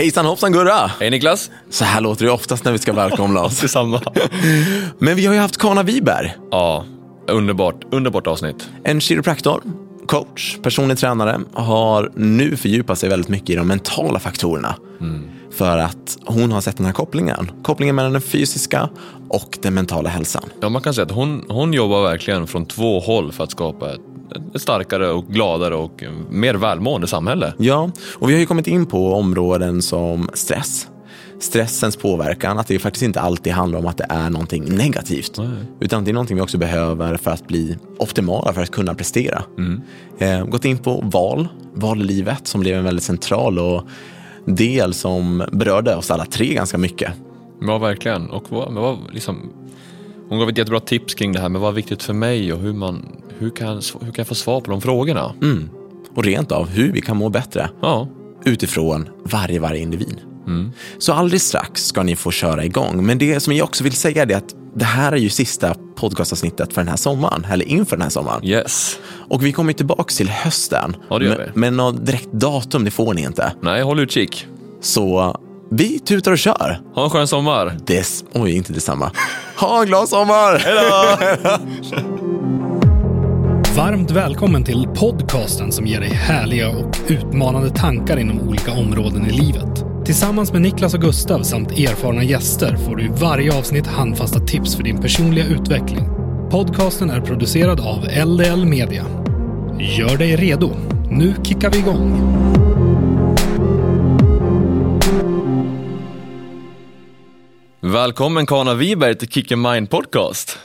Hejsan hoppsan Gurra! Hej Niklas! Så här låter det oftast när vi ska välkomna oss. Detsamma. Men vi har ju haft Kana Wiberg, Ja, underbart, underbart avsnitt. en kiropraktor, coach, personlig tränare, har nu fördjupat sig väldigt mycket i de mentala faktorerna. För att hon har sett den här kopplingen. Kopplingen mellan den fysiska och den mentala hälsan. Ja, man kan säga att hon, hon jobbar verkligen från två håll för att skapa ett, ett starkare och gladare och mer välmående samhälle. Ja, och vi har ju kommit in på områden som stress. Stressens påverkan, att det faktiskt inte alltid handlar om att det är någonting negativt. Utan det är någonting vi också behöver för att bli optimala, för att kunna prestera. Eh, gått in på val, val i livet som blev en väldigt central och del som berörde oss alla tre ganska mycket. Ja, verkligen. Och vad, men vad, liksom, hon gav ett jättebra tips kring det här med vad är viktigt för mig och hur, man, hur, kan, hur kan jag få svar på de frågorna? Mm. Och rent av hur vi kan må bättre Ja, utifrån varje, varje individ. Så alldeles strax ska ni få köra igång. Men det som jag också vill säga är att det här är ju sista podcastavsnittet för den här sommaren, eller inför den här sommaren. yes. Och vi kommer tillbaka till hösten. Ja, det gör men, vi. men något direkt datum, det får ni inte. Nej, håll utkik. Så vi tutar och kör. Ha en skön sommar. Des, oj, inte detsamma. Ha en glad sommar! Varmt välkommen till podcasten som ger dig härliga och utmanande tankar inom olika områden i livet. Tillsammans med Niklas och Gustav samt erfarna gäster får du i varje avsnitt handfasta tips för din personliga utveckling. Podcasten är producerad av LDL Media. Gör dig redo. Nu kickar vi igång. Välkommen Kana Wiberg till Kick and Mind Podcast.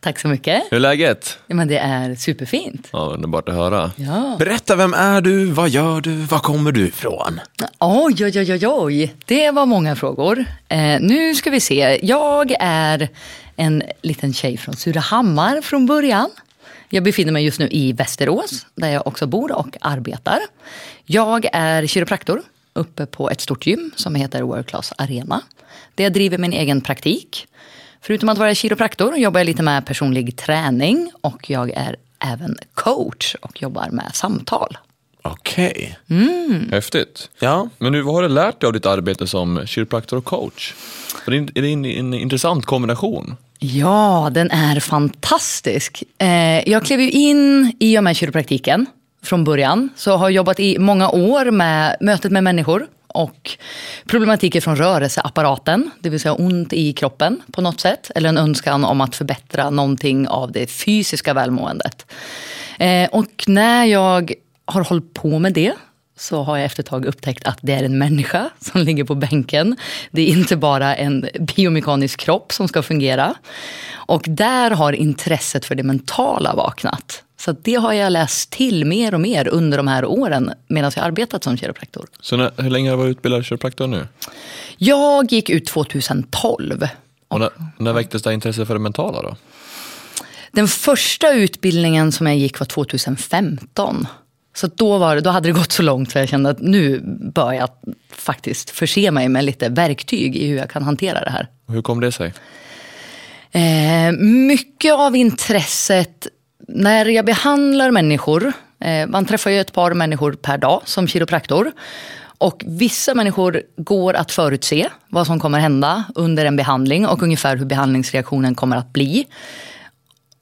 Tack så mycket. Hur är läget? Ja, men det är superfint. Ja, underbart att höra. Ja. Berätta, vem är du? Vad gör du? Var kommer du ifrån? Oj, oj, oj, oj, oj. Det var många frågor. Eh, nu ska vi se. Jag är en liten tjej från Surahammar från början. Jag befinner mig just nu i Västerås, där jag också bor och arbetar. Jag är kiropraktor uppe på ett stort gym som heter World Class Arena. Där jag driver min egen praktik. Förutom att vara kiropraktor jobbar jag lite med personlig träning och jag är även coach och jobbar med samtal. Okej. Häftigt. Ja. Men nu, vad har du lärt dig av ditt arbete som kiropraktor och coach? För det är är det en, en intressant kombination. Ja, den är fantastisk. Eh, jag klev ju in i och med kiropraktiken från början. Så har jobbat i många år med mötet med människor och problematiker från rörelseapparaten, det vill säga ont i kroppen på något sätt. Eller en önskan om att förbättra någonting av det fysiska välmåendet. Eh, och när jag har hållit på med det så har jag efter ett tag upptäckt att det är en människa som ligger på bänken. Det är inte bara en biomekanisk kropp som ska fungera. Och där har intresset för det mentala vaknat. Så det har jag läst till mer och mer under de här åren medan jag arbetat som kiropraktor. Så när, hur länge har du varit utbildad kiropraktor nu? Jag gick ut 2012. Och när, när väcktes det intresse för det mentala då? Den första utbildningen som jag gick var 2015. Så då, var, då hade det gått så långt så jag kände att nu bör jag faktiskt förse mig med lite verktyg i hur jag kan hantera det här. Hur kom det sig? Eh, mycket av intresset när jag behandlar människor, eh, man träffar ju ett par människor per dag som kiropraktor. Och vissa människor går att förutse vad som kommer hända under en behandling och ungefär hur behandlingsreaktionen kommer att bli.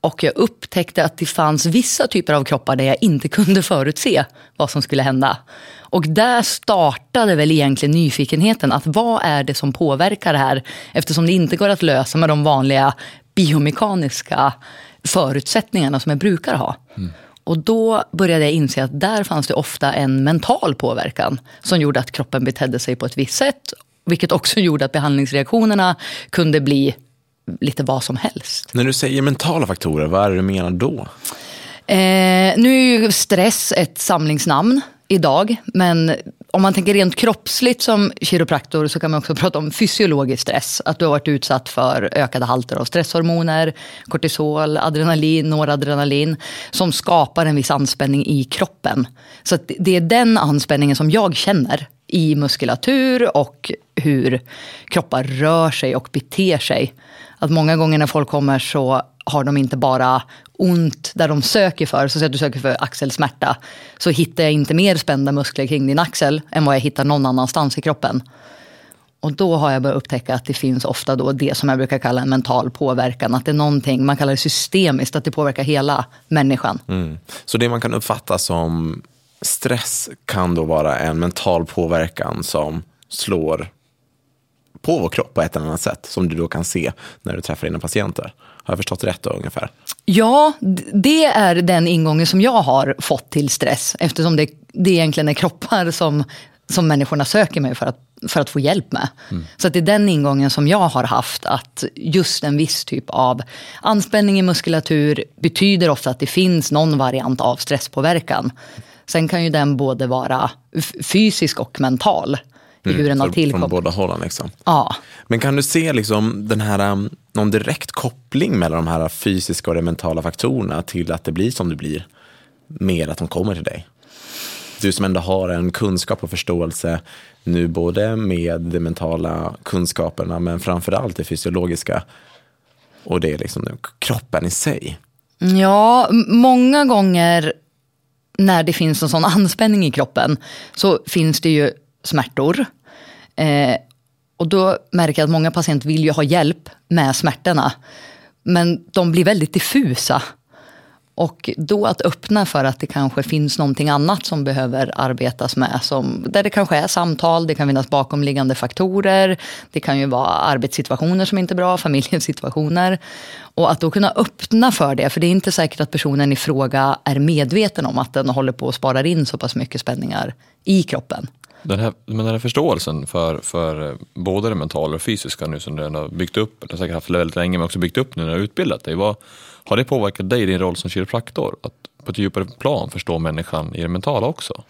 Och jag upptäckte att det fanns vissa typer av kroppar där jag inte kunde förutse vad som skulle hända. Och där startade väl egentligen nyfikenheten. Att vad är det som påverkar det här? Eftersom det inte går att lösa med de vanliga biomekaniska förutsättningarna som jag brukar ha. Och då började jag inse att där fanns det ofta en mental påverkan som gjorde att kroppen betedde sig på ett visst sätt. Vilket också gjorde att behandlingsreaktionerna kunde bli lite vad som helst. När du säger mentala faktorer, vad är det du menar då? Eh, nu är ju stress ett samlingsnamn idag, men om man tänker rent kroppsligt som kiropraktor så kan man också prata om fysiologisk stress. Att du har varit utsatt för ökade halter av stresshormoner, kortisol, adrenalin, noradrenalin som skapar en viss anspänning i kroppen. Så att det är den anspänningen som jag känner i muskulatur och hur kroppar rör sig och beter sig. Att många gånger när folk kommer så har de inte bara ont där de söker för, så att du söker för axelsmärta, så hittar jag inte mer spända muskler kring din axel än vad jag hittar någon annanstans i kroppen. Och då har jag börjat upptäcka att det finns ofta då det som jag brukar kalla en mental påverkan. Att det är någonting, man kallar det systemiskt, att det påverkar hela människan. Mm. Så det man kan uppfatta som stress kan då vara en mental påverkan som slår på vår kropp på ett eller annat sätt, som du då kan se när du träffar dina patienter. Har jag förstått rätt då ungefär? Ja, det är den ingången som jag har fått till stress, eftersom det, det egentligen är kroppar som, som människorna söker mig för att, för att få hjälp med. Mm. Så det är den ingången som jag har haft, att just en viss typ av anspänning i muskulatur betyder ofta att det finns någon variant av stresspåverkan. Sen kan ju den både vara fysisk och mental. Mm, hur den har tillkommit. Från båda hållen liksom. Ja. Men kan du se liksom den här, um, någon direkt koppling mellan de här fysiska och de mentala faktorerna till att det blir som det blir? Mer att de kommer till dig? Du som ändå har en kunskap och förståelse nu både med de mentala kunskaperna men framförallt det fysiologiska och det är liksom kroppen i sig. Ja, många gånger när det finns en sån anspänning i kroppen så finns det ju smärtor. Eh, och då märker jag att många patienter vill ju ha hjälp med smärtorna. Men de blir väldigt diffusa. Och då att öppna för att det kanske finns någonting annat som behöver arbetas med. Som, där det kanske är samtal, det kan finnas bakomliggande faktorer. Det kan ju vara arbetssituationer som inte är bra, familjesituationer. Och att då kunna öppna för det, för det är inte säkert att personen i fråga är medveten om att den håller på att spara in så pass mycket spänningar i kroppen. Den här, men den här förståelsen för, för eh, både det mentala och fysiska nu som du har byggt upp, eller säkert haft väldigt länge, men också byggt upp nu när du har utbildat dig. Vad, har det påverkat dig i din roll som kiropraktor? Att på ett djupare plan förstå människan i det mentala också?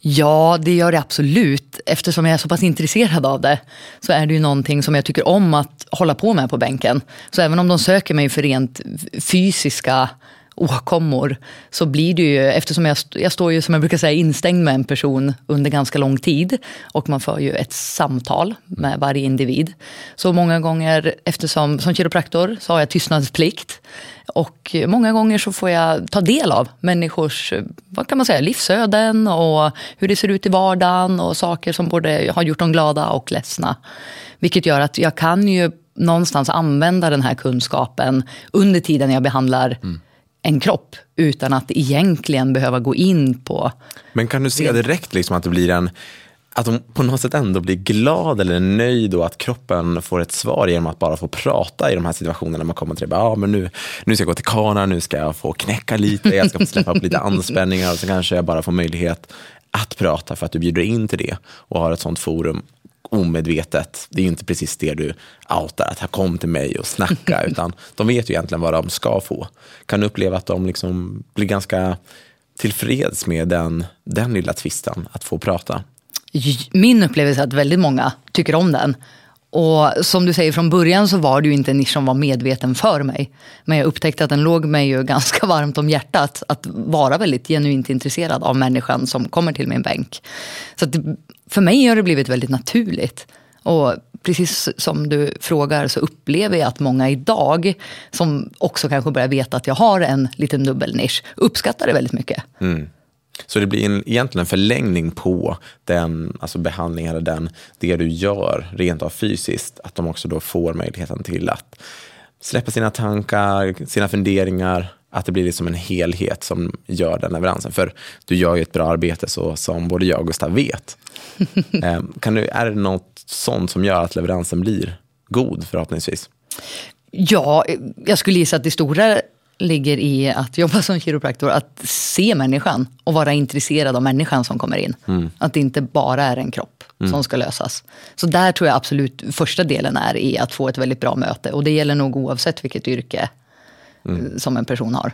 Ja, det gör det absolut. Eftersom jag är så pass intresserad av det så är det ju någonting som jag tycker om att hålla på med på bänken. Så även om de söker mig för rent fysiska åkommor så blir det ju, eftersom jag, jag står ju som jag brukar säga instängd med en person under ganska lång tid och man för ju ett samtal med varje individ. Så många gånger, eftersom som kiropraktor så har jag tystnadsplikt och många gånger så får jag ta del av människors vad kan man säga, livsöden och hur det ser ut i vardagen och saker som både har gjort dem glada och ledsna. Vilket gör att jag kan ju någonstans använda den här kunskapen under tiden jag behandlar mm en kropp utan att egentligen behöva gå in på... Men kan du se direkt liksom att det blir en att de på något sätt ändå blir glad eller nöjd och att kroppen får ett svar genom att bara få prata i de här situationerna när man kommer till det. Ja, men nu, nu ska jag gå till kana, nu ska jag få knäcka lite, jag ska få släppa upp lite anspänningar och så kanske jag bara får möjlighet att prata för att du bjuder in till det och har ett sånt forum omedvetet. Det är inte precis det du outar, att här kom till mig och snacka, utan de vet ju egentligen vad de ska få. Kan du uppleva att de liksom blir ganska tillfreds med den, den lilla tvisten, att få prata? Min upplevelse är att väldigt många tycker om den. Och som du säger, från början så var det ju inte en nisch som var medveten för mig. Men jag upptäckte att den låg mig ju ganska varmt om hjärtat. Att vara väldigt genuint intresserad av människan som kommer till min bänk. Så det, för mig har det blivit väldigt naturligt. Och precis som du frågar så upplever jag att många idag, som också kanske börjar veta att jag har en liten dubbelnisch, uppskattar det väldigt mycket. Mm. Så det blir en, egentligen en förlängning på den alltså behandling eller den, det du gör rent av fysiskt. Att de också då får möjligheten till att släppa sina tankar, sina funderingar. Att det blir liksom en helhet som gör den leveransen. För du gör ju ett bra arbete så som både jag och Gustav vet. Ehm, kan du, är det något sånt som gör att leveransen blir god förhoppningsvis? Ja, jag skulle gissa att det stora ligger i att jobba som kiropraktor, att se människan och vara intresserad av människan som kommer in. Mm. Att det inte bara är en kropp mm. som ska lösas. Så där tror jag absolut första delen är i att få ett väldigt bra möte. Och det gäller nog oavsett vilket yrke mm. som en person har.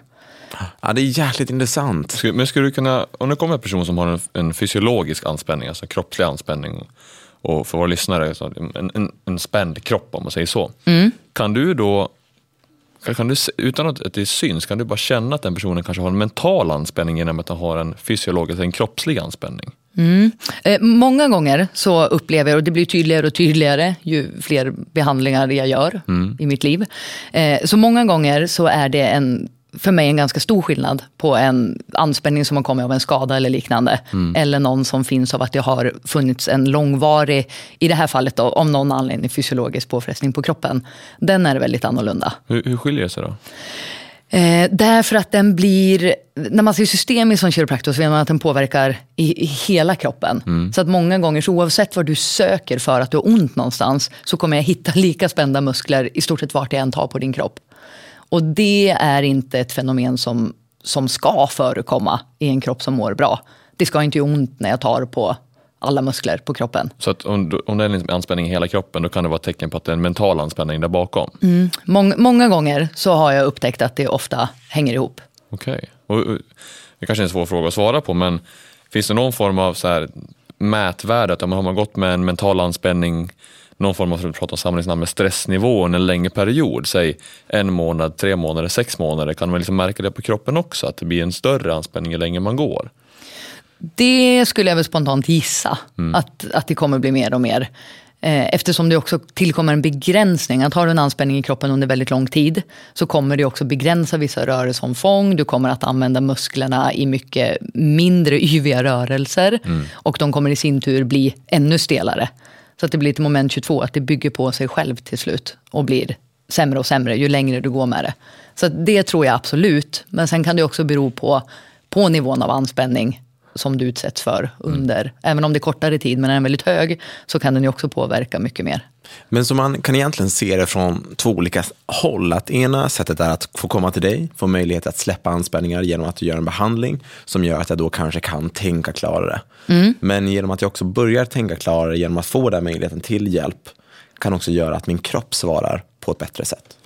Ja, det är jäkligt intressant. Men skulle du kunna, om det kommer en person som har en, en fysiologisk anspänning, alltså kroppslig anspänning, och för våra lyssnare, en, en, en spänd kropp om man säger så. Mm. Kan du då kan du, utan att det syns, kan du bara känna att den personen kanske har en mental anspänning genom att den har en fysiologisk, en kroppslig anspänning? Eh, många gånger så upplever jag, och det blir tydligare och tydligare ju fler behandlingar jag gör i mitt liv. Eh, så många gånger så är det en för mig en ganska stor skillnad på en anspänning som har kommit av en skada eller liknande. Eller någon som finns av att det har funnits en långvarig, i det här fallet då, om någon anledning fysiologisk påfrestning på kroppen. Den är väldigt annorlunda. Hur, hur skiljer det sig då? Eh, därför att den blir, när man ser systemiskt som kiropraktor så vet man att den påverkar i, i hela kroppen. Så att många gånger, så oavsett vad du söker för att du har ont någonstans, så kommer jag hitta lika spända muskler i stort sett vart jag än tar på din kropp. Och det är inte ett fenomen som, som ska förekomma i en kropp som mår bra. Det ska inte göra ont när jag tar på alla muskler på kroppen. Så att om, om det är en anspänning i hela kroppen då kan det vara ett tecken på att det är en mental anspänning där bakom? Mång, många gånger så har jag upptäckt att det ofta hänger ihop. Okej. Och, och, det kanske är en svår fråga att svara på, men finns det någon form av så här, mätvärde? Att om man har gått med en mental anspänning, någon form av, prata om samlingsnamn, med stressnivå under en längre period, säg en månad, tre månader, sex månader, kan man liksom märka det på kroppen också? Att det blir en större anspänning ju längre man går? Det skulle jag väl spontant gissa, att, att det kommer bli mer och mer. Eh, Eftersom det också tillkommer en begränsning. Att har du en anspänning i kroppen under väldigt lång tid så kommer det också begränsa vissa rörelseomfång. Du kommer att använda musklerna i mycket mindre yviga rörelser. Och de kommer i sin tur bli ännu stelare. Så att det blir ett moment 22, att det bygger på sig själv till slut. Och blir sämre och sämre ju längre du går med det. Så det tror jag absolut. Men sen kan det också bero på, på nivån av anspänning som du utsätts för under, även om det är kortare tid, men är den väldigt hög, så kan den ju också påverka mycket mer. Men så man kan egentligen se det från två olika håll. Att ena sättet är att få komma till dig, få möjlighet att släppa anspänningar genom att du gör en behandling som gör att jag då kanske kan tänka klarare. Men genom att jag också börjar tänka klarare genom att få den möjligheten till hjälp kan också göra att min kropp svarar på ett bättre sätt.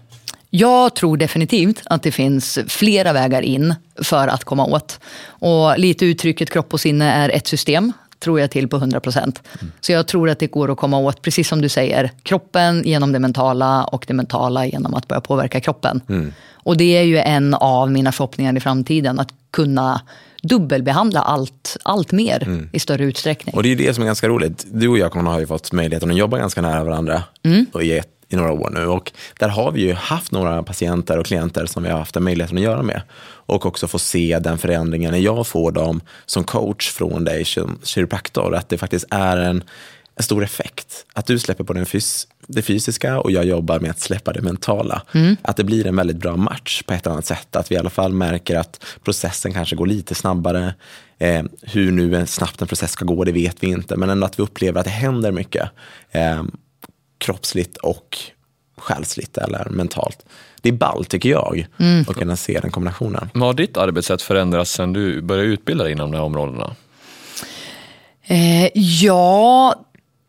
Jag tror definitivt att det finns flera vägar in för att komma åt. Och lite uttrycket kropp och sinne är ett system, tror jag till på 100 procent. Så jag tror att det går att komma åt, precis som du säger, kroppen genom det mentala och det mentala genom att börja påverka kroppen. Och det är ju en av mina förhoppningar i framtiden, att kunna dubbelbehandla allt, allt mer i större utsträckning. Och det är det som är ganska roligt. Du och jag har ju fått möjligheten att jobba ganska nära varandra och i, i några år nu. Och där har vi ju haft några patienter och klienter som vi har haft en möjligheten att göra med. Och också få se den förändringen när jag får dem som coach från dig kiropraktor. Att det faktiskt är en, en stor effekt. Att du släpper på den fys det fysiska och jag jobbar med att släppa det mentala. Att det blir en väldigt bra match på ett annat sätt. Att vi i alla fall märker att processen kanske går lite snabbare. Eh, hur nu en snabbt en process ska gå, det vet vi inte. Men ändå att vi upplever att det händer mycket. Eh, kroppsligt och själsligt eller mentalt. Det är ball tycker jag, att kunna se den kombinationen. Men har ditt arbetssätt förändrats sedan du började utbilda dig inom de här områdena? Eh, ja,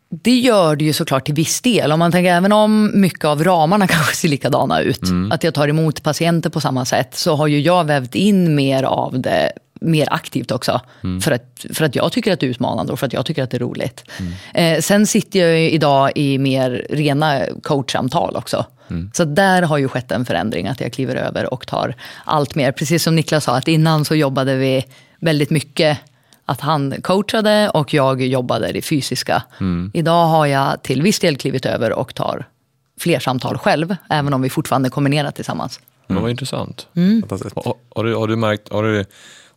det gör det ju såklart till viss del. Om man tänker även om mycket av ramarna kanske ser likadana ut, att jag tar emot patienter på samma sätt, så har ju jag vävt in mer av det mer aktivt också. För, att, för att jag tycker att det är utmanande och för att jag tycker att det är roligt. Eh, sen sitter jag ju idag i mer rena coachsamtal också. Så där har ju skett en förändring, att jag kliver över och tar allt mer. Precis som Niklas sa, att innan så jobbade vi väldigt mycket att han coachade och jag jobbade det fysiska. Idag har jag till viss del klivit över och tar fler samtal själv, även om vi fortfarande kombinerar tillsammans. Men vad intressant. Fantastiskt. Har, har, du, har du märkt, har du,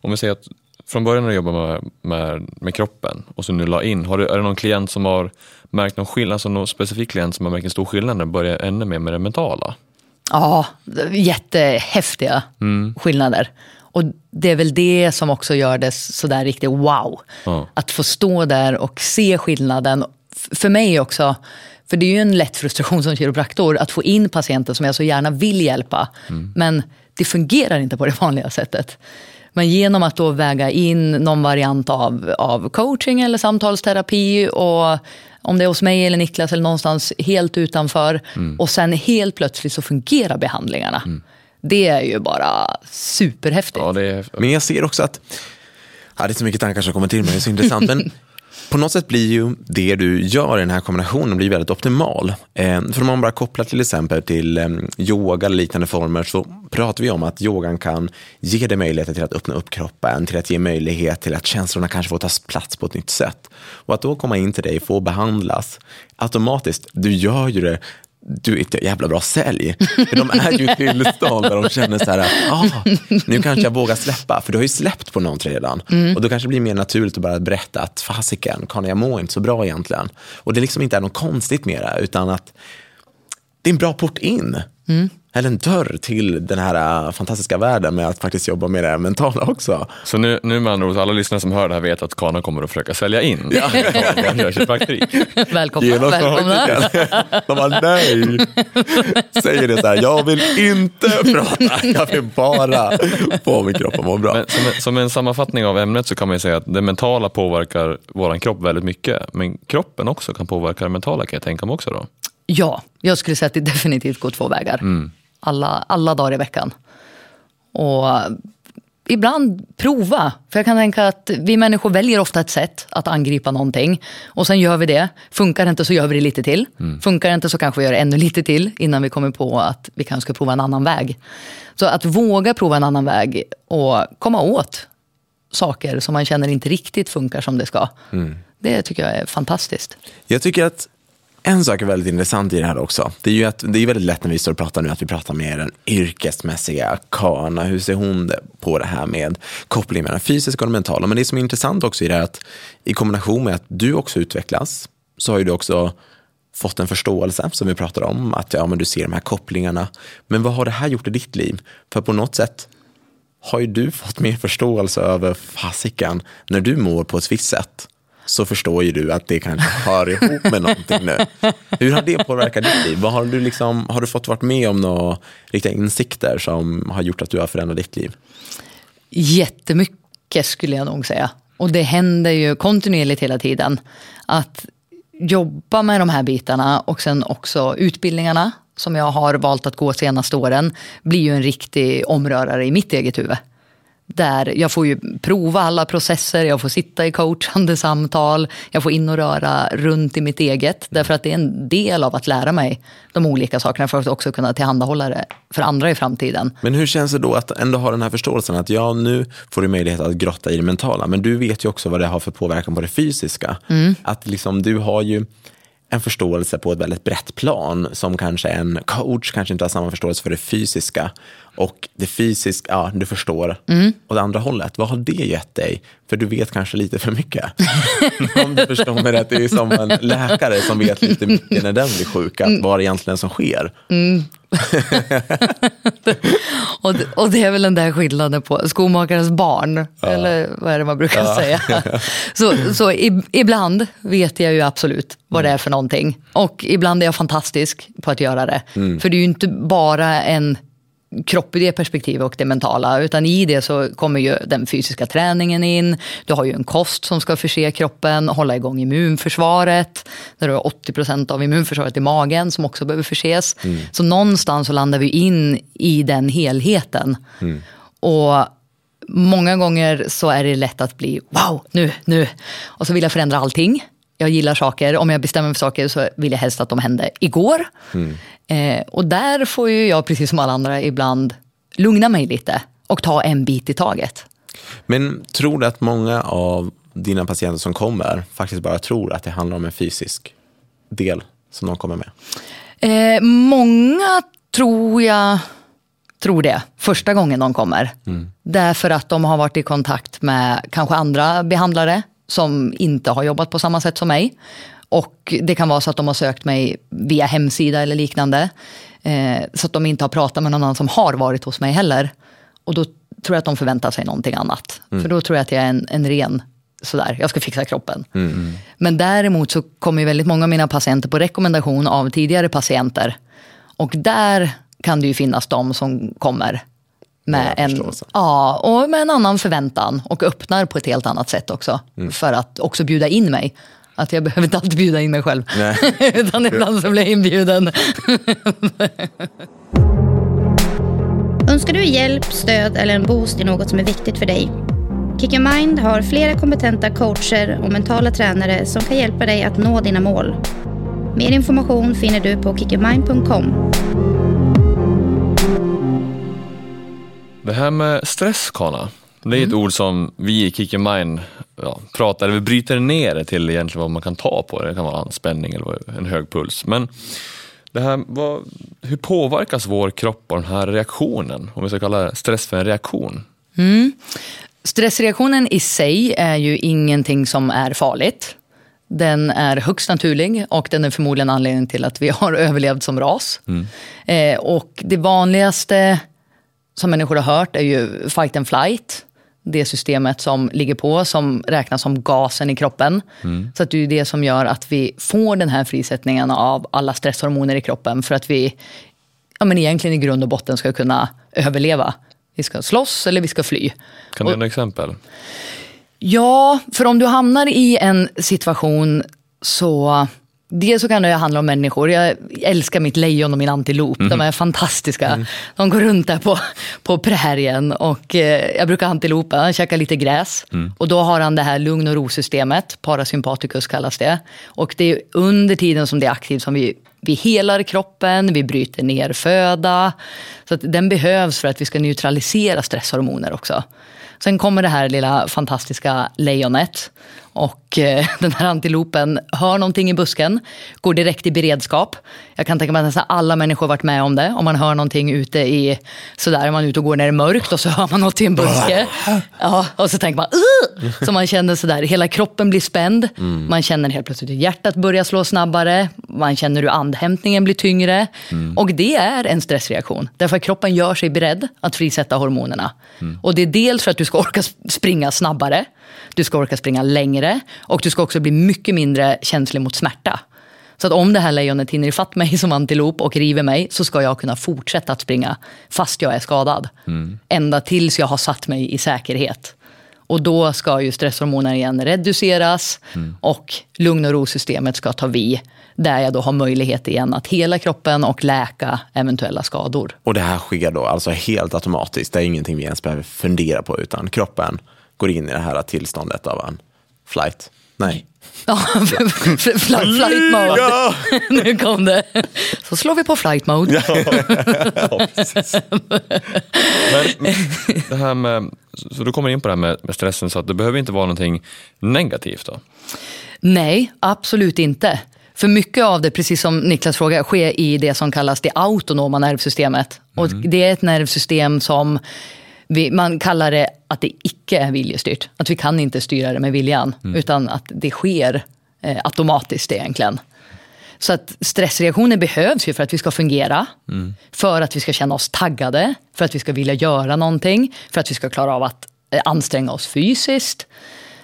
om vi säger att från början när du jobbade med, med, med kroppen och så nu la in, har du, är det någon klient som har märkt någon skillnad, alltså någon specifik klient som har märkt en stor skillnad när du börjar ännu mer med det mentala? Ja, jättehäftiga skillnader. Och det är väl det som också gör det sådär riktigt wow. Ja. Att få stå där och se skillnaden. För mig också, för det är ju en lätt frustration som kiropraktor att få in patienter som jag så gärna vill hjälpa. Men det fungerar inte på det vanliga sättet. Men genom att då väga in någon variant av, av coaching eller samtalsterapi och om det är hos mig eller Niklas eller någonstans helt utanför och sen helt plötsligt så fungerar behandlingarna. Det är ju bara superhäftigt. Ja, det är, Men jag ser också att, ja, det är så mycket tankar som kommer till mig, det är så intressant. Men På något sätt blir ju det du gör i den här kombinationen blir väldigt optimal. Eh, för om man bara kopplar till exempel till eh, yoga eller liknande former så pratar vi om att yogan kan ge dig möjligheter till att öppna upp kroppen, till att ge möjlighet till att känslorna kanske får ta plats på ett nytt sätt. Och att då komma in till dig, få behandlas, automatiskt, du gör ju det du är ett jävla bra sälj. För de är ju i tillstånd där de känner så här, ah, nu kanske jag vågar släppa, för du har ju släppt på något redan. Mm. Och då kanske det blir mer naturligt att bara berätta att fasiken, Karin, jag mår inte så bra egentligen. Och det liksom inte är något konstigt med det, utan att det är en bra port in. Mm eller en dörr till den här äh, fantastiska världen med att faktiskt jobba med det mentala också. Så nu, nu med andra ord, alla lyssnare som hör det här vet att Kana kommer att försöka sälja in ja. Välkomna. välkomna. De bara nej. Säger det så här, jag vill inte prata, jag vill bara få min kropp att må bra. Men som, en, som en sammanfattning av ämnet så kan man säga att det mentala påverkar vår kropp väldigt mycket. Men kroppen också kan påverka det mentala kan jag tänka mig också då. Ja, jag skulle säga att det definitivt går två vägar. Mm alla, alla dagar i veckan. Och ibland prova. För jag kan tänka att vi människor väljer ofta ett sätt att angripa någonting. Och sen gör vi det. Funkar det inte så gör vi det lite till. Mm. Funkar det inte så kanske vi gör det ännu lite till innan vi kommer på att vi kanske ska prova en annan väg. Så att våga prova en annan väg och komma åt saker som man känner inte riktigt funkar som det ska. Mm. Det tycker jag är fantastiskt. Jag tycker att en sak är väldigt intressant i det här också. Det är ju att, det är väldigt lätt när vi står och pratar nu att vi pratar med den yrkesmässiga Kana. Hur ser hon på det här med kopplingen mellan fysiska och mentala? Men det som är intressant också i det är att i kombination med att du också utvecklas så har ju du också fått en förståelse som vi pratar om. Att ja, men du ser de här kopplingarna. Men vad har det här gjort i ditt liv? För på något sätt har ju du fått mer förståelse över fasiken när du mår på ett visst sätt så förstår ju du att det kanske hör ihop med någonting nu. Hur har det påverkat ditt liv? Vad har, du liksom, har du fått varit med om några riktiga insikter som har gjort att du har förändrat ditt liv? Jättemycket skulle jag nog säga. Och det händer ju kontinuerligt hela tiden. Att jobba med de här bitarna och sen också utbildningarna som jag har valt att gå senaste åren blir ju en riktig omrörare i mitt eget huvud. Där jag får ju prova alla processer, jag får sitta i coachande samtal, jag får in och röra runt i mitt eget. Därför att det är en del av att lära mig de olika sakerna för att också kunna tillhandahålla det för andra i framtiden. Men hur känns det då att ändå ha den här förståelsen att ja, nu får du möjlighet att grotta i det mentala, men du vet ju också vad det har för påverkan på det fysiska. Mm. Att liksom, du har ju en förståelse på ett väldigt brett plan som kanske en coach kanske inte har samma förståelse för det fysiska. Och det fysiska, ja du förstår. Mm. Och det andra hållet, vad har det gett dig? För du vet kanske lite för mycket. Om du förstår mig rätt, det är som en läkare som vet lite mycket när den blir sjuk, att mm. vad det egentligen som sker. Mm. och, det, och det är väl den där skillnaden på skomakarens barn, ja. eller vad är det man brukar ja. säga. så så i, ibland vet jag ju absolut vad det är för någonting. Och ibland är jag fantastisk på att göra det. Mm. För det är ju inte bara en kropp i det perspektivet och det mentala. Utan i det så kommer ju den fysiska träningen in. Du har ju en kost som ska förse kroppen, hålla igång immunförsvaret. Där du har 80% av immunförsvaret i magen som också behöver förses. Mm. Så någonstans så landar vi in i den helheten. Mm. Och många gånger så är det lätt att bli wow, nu, nu. Och så vill jag förändra allting jag gillar saker. Om jag bestämmer mig för saker så vill jag helst att de hände igår. Mm. Eh, och där får ju jag, precis som alla andra, ibland lugna mig lite och ta en bit i taget. Men tror du att många av dina patienter som kommer faktiskt bara tror att det handlar om en fysisk del som de kommer med? Eh, många tror jag tror det första gången de kommer. Mm. Därför att de har varit i kontakt med kanske andra behandlare som inte har jobbat på samma sätt som mig. Och det kan vara så att de har sökt mig via hemsida eller liknande. Eh, så att de inte har pratat med någon annan som har varit hos mig heller. Och då tror jag att de förväntar sig någonting annat. Mm. För då tror jag att jag är en, en ren sådär, jag ska fixa kroppen. Mm. mm. Men däremot så kommer väldigt många av mina patienter på rekommendation av tidigare patienter. Och där kan det ju finnas de som kommer med en, ja, och med en annan förväntan och öppnar på ett helt annat sätt också. Mm. För att också bjuda in mig. Att jag behöver inte alltid bjuda in mig själv. Utan ibland så blir jag inbjuden. Önskar du hjälp, stöd eller en boost i något som är viktigt för dig? Kick Your Mind har flera kompetenta coacher och mentala tränare som kan hjälpa dig att nå dina mål. Mer information finner du på kickyourmind.com. Det här med stress, Kana, det är ett ord som vi i Kick Your Mind ja, pratar, vi bryter ner det till egentligen vad man kan ta på. Det kan vara anspänning eller en hög puls. Men det här, vad, hur påverkas vår kropp av den här reaktionen? Om vi ska kalla det stress för en reaktion. Stressreaktionen i sig är ju ingenting som är farligt. Den är högst naturlig och den är förmodligen anledningen till att vi har överlevt som ras. Eh, och det vanligaste som människor har hört är ju fight and flight. Det systemet som ligger på, som räknas som gasen i kroppen. Så att det är det som gör att vi får den här frisättningen av alla stresshormoner i kroppen. För att vi ja, men egentligen i grund och botten ska kunna överleva. Vi ska slåss eller vi ska fly. Kan du ge några exempel? Ja, för om du hamnar i en situation så... Dels så kan det handla om människor. Jag älskar mitt lejon och min antilop. De är fantastiska. De går runt där på, på prärien och eh, jag brukar antilopa, han käkar lite gräs. Och då har han det här lugn och ro-systemet, parasympaticus kallas det. Och det är under tiden som det är aktivt som vi, vi helar kroppen, vi bryter ner föda. Så att den behövs för att vi ska neutralisera stresshormoner också. Sen kommer det här lilla fantastiska lejonet. Och eh, den här antilopen hör någonting i busken, går direkt i beredskap. Jag kan tänka mig att nästan alla människor varit med om det. Om man hör någonting ute i, sådär, man är ute och går när det är mörkt och så hör man något i en buske. Ja, och så tänker man, Ugh! Så man känner sådär, hela kroppen blir spänd. Man känner helt plötsligt hur hjärtat börjar slå snabbare. Man känner hur andhämtningen blir tyngre. Och det är en stressreaktion. Därför att kroppen gör sig beredd att frisätta hormonerna. Och det är dels för att du ska orka springa snabbare. Du ska orka springa längre och du ska också bli mycket mindre känslig mot smärta. Så att om det här lejonet hinner ifatt mig som antilop och river mig så ska jag kunna fortsätta att springa fast jag är skadad. Ända tills jag har satt mig i säkerhet. Och då ska ju stresshormoner igen reduceras och lugn och ro-systemet ska ta vid. Där jag då har möjlighet igen att hela kroppen och läka eventuella skador. Och det här sker då alltså helt automatiskt. Det är ingenting vi ens behöver fundera på utan kroppen går in i det här tillståndet av en flight. Nej. Ja, fl- flight mode. nu kom det. Så slår vi på flight mode. Men det här med, så du kommer in på det här med, med stressen, så att det behöver inte vara någonting negativt då? Nej, absolut inte. För mycket av det, precis som Niklas frågar, sker i det som kallas det autonoma nervsystemet. Och det är ett nervsystem som vi, man kallar det att det icke är viljestyrt. Att vi kan inte styra det med viljan, utan att det sker eh, automatiskt egentligen. Så att stressreaktioner behövs ju för att vi ska fungera, för att vi ska känna oss taggade, för att vi ska vilja göra någonting, för att vi ska klara av att eh, anstränga oss fysiskt.